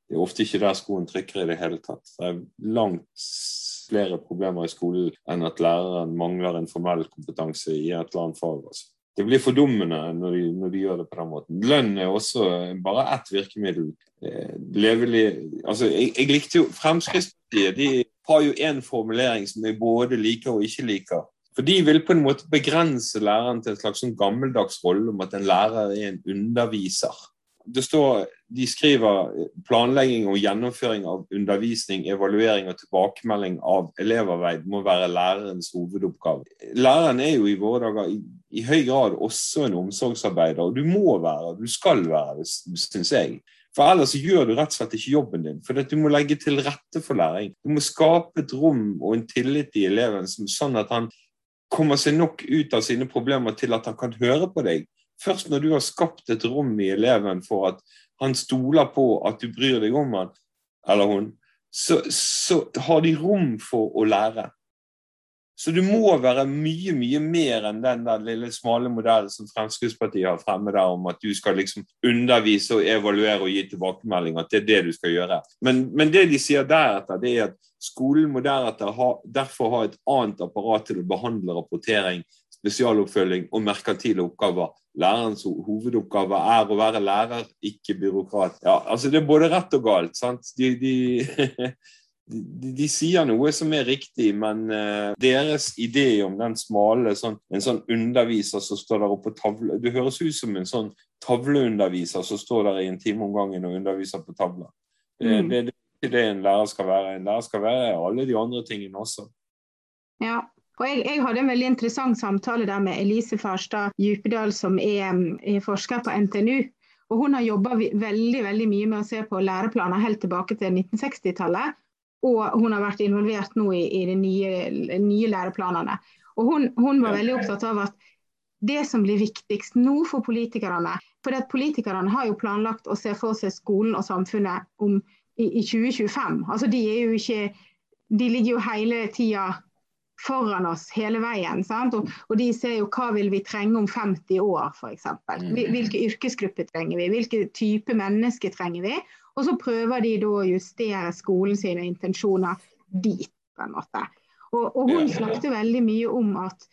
Det er ofte ikke der skoen trykker i det hele tatt. Det er langt flere problemer i skolen enn at læreren mangler en formell kompetanse i et eller annet fag. Altså. Det blir fordummende når de, når de gjør det på den måten. Lønn er også bare ett virkemiddel. Eh, levelig, altså, jeg, jeg, likte jo Fremskrittspartiet de har jo en formulering som jeg både liker og ikke liker. For De vil på en måte begrense læreren til en slags sånn gammeldags rolle om at en lærer er en underviser det står, De skriver planlegging og gjennomføring av undervisning, evaluering og tilbakemelding av elevarbeid må være lærerens hovedoppgave. Læreren er jo i våre dager i, i høy grad også en omsorgsarbeider, og du må være, du skal være syns jeg. For ellers gjør du rett og slett ikke jobben din. For du må legge til rette for læring. Du må skape et rom og en tillit i eleven sånn at han kommer seg nok ut av sine problemer til at han kan høre på deg Først når du har skapt et rom i eleven for at han stoler på at du bryr deg om han eller hun, så, så har de rom for å lære. Så du må være mye mye mer enn den der lille smale modellen som Fremskrittspartiet har fremme der om at du skal liksom undervise og evaluere og gi tilbakemelding, at det er det du skal gjøre. Men, men det de sier deretter, det er at skolen må deretter ha, derfor ha et annet apparat til å behandle rapportering, spesialoppfølging og merkantile oppgaver lærerens hovedoppgave er å være lærer, ikke byråkrat. Ja, altså Det er både rett og galt. sant? De, de, de, de sier noe som er riktig, men uh, deres idé om den smale sånn, En sånn underviser som står der oppe på tavle Du høres ut som en sånn tavleunderviser som står der i en time om gangen og underviser på tavla. Det, mm. det, det er ikke det en lærer skal være. En lærer skal være alle de andre tingene også. Ja, og jeg, jeg, hadde en veldig interessant samtale der med Elise Farstad Djupedal, som er, er forsker på NTNU. Og Hun har jobba veldig veldig mye med å se på læreplaner helt tilbake til 1960-tallet. Og hun har vært involvert nå i, i de nye, nye, læreplanene. Og hun, hun, var veldig opptatt av at det som blir viktigst nå for politikerne For at politikerne har jo planlagt å se for seg skolen og samfunnet om, i, i 2025. Altså de, ikke, de ligger jo hele tida foran oss hele veien. Og, og, de ser jo hva vil vi trenge om 50 år, f.eks. Mm. Hvilke yrkesgrupper trenger vi, hvilke type mennesker trenger vi. Og så prøver de da å justere skolen sine intensjoner dit, på en måte. Og, og hun snakket veldig mye om at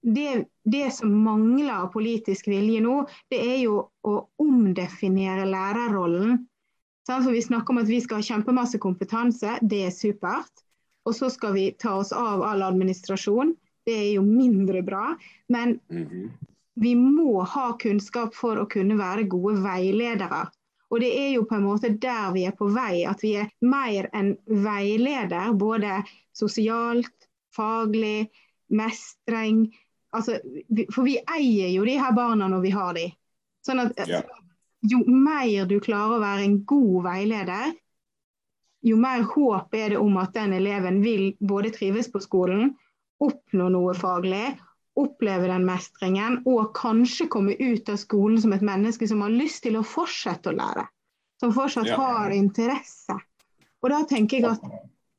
det, det, som mangler av politisk vilje nå, det er jo å omdefinere lærerrollen. For Vi snakker om at vi skal ha kjempemasse kompetanse, det er supert. Og så skal vi ta oss av all administrasjon. Det er jo mindre bra. Men mhm. vi må ha kunnskap for å kunne være gode veiledere. Og det er jo på en måte der vi er på vei, at vi er mer enn veileder. Både sosialt, faglig, mestring. Altså, for vi eier jo de her barna når vi har de. Sånn at ja. jo mer du klarer å være en god veileder, jo mer håp er det om at den eleven vil både trives på skolen, oppnå noe faglig, oppleve den mestringen og kanskje komme ut av skolen som et menneske som har lyst til å fortsette å lære. Som fortsatt har interesse. Og da tenker jeg at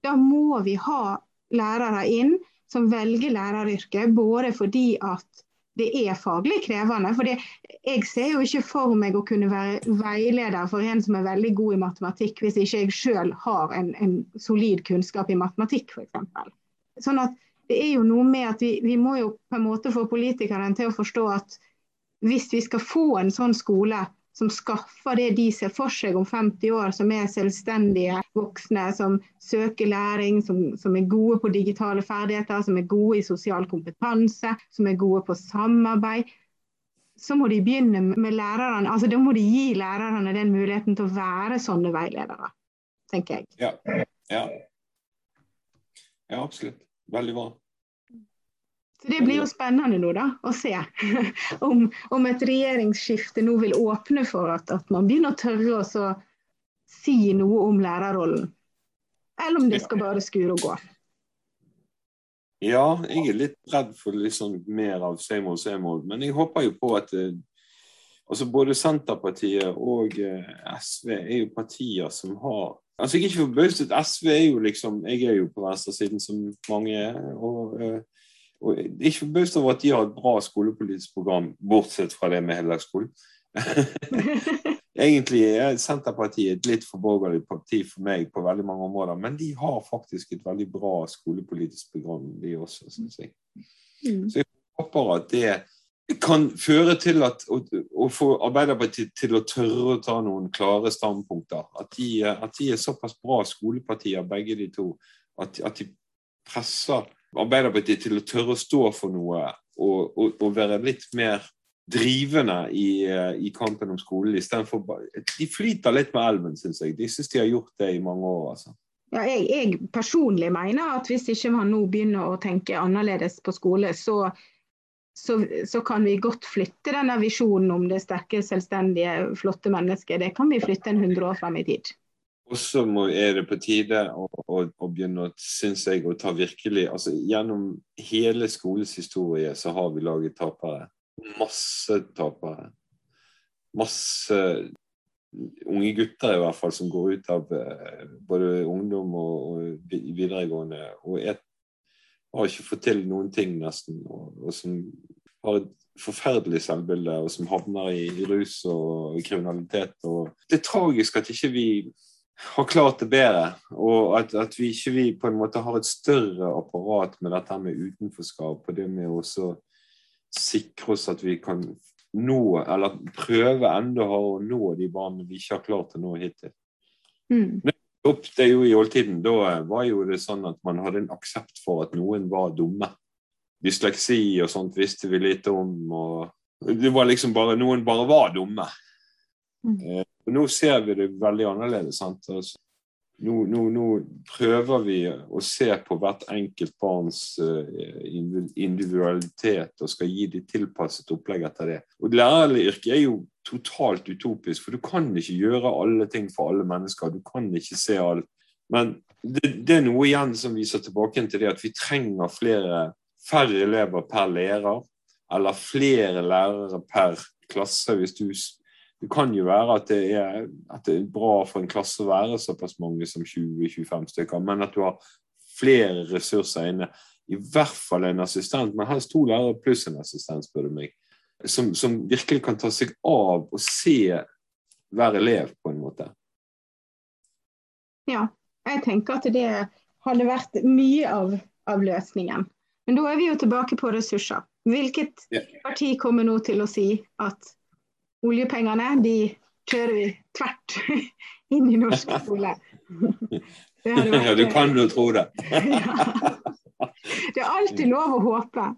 da må vi ha lærere inn som velger læreryrket, både fordi at det er faglig krevende. For jeg ser jo ikke for meg å kunne være veileder for en som er veldig god i matematikk, hvis ikke jeg sjøl har en, en, solid kunnskap i matematikk, f.eks. Sånn at det er jo noe med at vi, vi må jo på en måte få politikerne til å forstå at hvis vi skal få en sånn skole som skaffer det de ser for seg om 50 år, som er selvstendige voksne, som søker læring, som, som, er gode på digitale ferdigheter, som er gode i sosial kompetanse, som er gode på samarbeid. Så må de begynne med lærerne, altså Da må de gi lærerne den muligheten til å være sånne veiledere, tenker jeg. Ja, ja. ja absolutt. Veldig bra. Så Det blir jo spennende nå da, å se om, om et regjeringsskifte nå vil åpne for at, at man begynner å tørre å si noe om lærerrollen. Eller om det skal bare skure og gå. Ja, jeg er litt redd for litt sånn mer av same old, same old. Men jeg håper jo på at eh, altså både Senterpartiet og eh, SV er jo partier som har Altså Jeg er ikke forbauset. SV er jo liksom Jeg er jo på venstresiden, som mange er. og eh, og ikke forbauset over at de har et bra skolepolitisk program, bortsett fra det med heldagsskolen. Egentlig er Senterpartiet et litt for borgerlig parti for meg på veldig mange områder, men de har faktisk et veldig bra skolepolitisk program, de også, syns jeg. Mm. Så jeg håper at det kan føre til at, å, å, få Arbeiderpartiet til å tørre å ta noen klare standpunkter. At de, at de er såpass bra skolepartier, begge de to, at, at de presser Arbeiderpartiet til å tørre å stå for noe og, og, og være litt mer drivende i, eh, i kampen om skolen. Istedenfor De flyter litt med elven, syns jeg. De syns de har gjort det i mange år. altså. Ja, jeg, jeg, personlig mener at hvis ikke man nå begynner å tenke annerledes på skole, så, så, så kan vi godt flytte denne visjonen om det sterke, selvstendige, flotte mennesket. Det kan vi flytte en hundre år frem i tid. Og så er det på tide å, å, å begynne synes jeg, å ta virkelig altså Gjennom hele skolens historie så har vi laget tapere. Masse tapere. Masse unge gutter i hvert fall som går ut av eh, både ungdom og, og videregående og er, har ikke fått til noen ting, nesten. Og, og som har et forferdelig selvbilde, og som havner i, i rus og kriminalitet. Og det er tragisk at ikke vi har klart det bedre. Og at, at, vi ikke vi på en måte har et større apparat med dette med utenforskap og det med å sikre oss at vi kan nå, eller prøve enda hardere å nå de barna vi ikke har klart å nå hittil. Mm. Det jo I oldtiden da var jo det sånn at man hadde en aksept for at noen var dumme. Dysleksi og sånt visste vi lite om. og Det var liksom bare Noen bare var dumme. Mm. Eh, og Nå ser vi det veldig annerledes. Altså, nå, nå, nå, prøver vi å se på hvert enkelt barns uh, individualitet og skal gi dem tilpasset opplegg etter det. Og Læreryrket er jo totalt utopisk, for du kan ikke gjøre alle ting for alle mennesker. Du kan ikke se alt. Men det, det er noe igjen som viser tilbake til det at vi trenger flere, færre elever per lærer, eller flere lærere per klasse. Hvis du det kan jo være at det, er, at det, er, bra for en klasse å være såpass mange som 20-25 stykker, men at du har flere ressurser inne. I hvert fall en assistent, men helst to lærere pluss en assistent, spør du meg. Som, som, virkelig kan ta seg av og se hver elev, på en måte. Ja, jeg tenker at det hadde vært mye av, av løsningen. Men da er vi jo tilbake på ressurser. Hvilket parti kommer nå til å si at oljepengene de kjører vi tvert inn i norsk skole. ja, du kan jo tro det. det er alltid lov å håpe.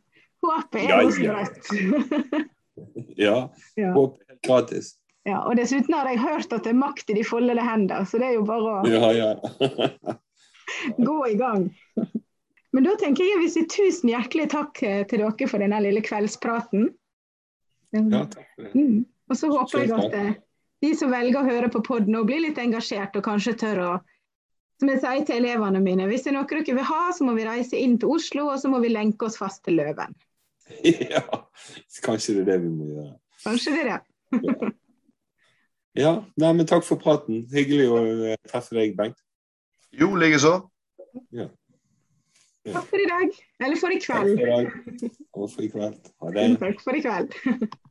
Håpet er ja, noe ja, håp er gratis. Ja, og Dessuten har jeg hørt at det er makt i de foldede hender, så det er jo bare å ja, ja. gå i gang. Men da tenker jeg å si tusen hjertelig takk til dere for denne lille kveldspraten. Ja, takk for det. Mm. Og så håper jeg at eh, de som velger å høre på poden blir litt engasjert og kanskje tør å som jeg sier til elevene mine, hvis det er noe dere vil ha, så må vi reise inn til Oslo, og så må vi lenke oss fast til Løven. Ja, kanskje det er det vi må gjøre. Kanskje det er det. ja, nei, men takk for praten. Hyggelig å eh, treffe deg, Bengt. Jo, likeså. Ja. Takk for i dag. Eller for i Takk for kveld. i dag. Og for i kveld. Ha det. Takk for i kveld.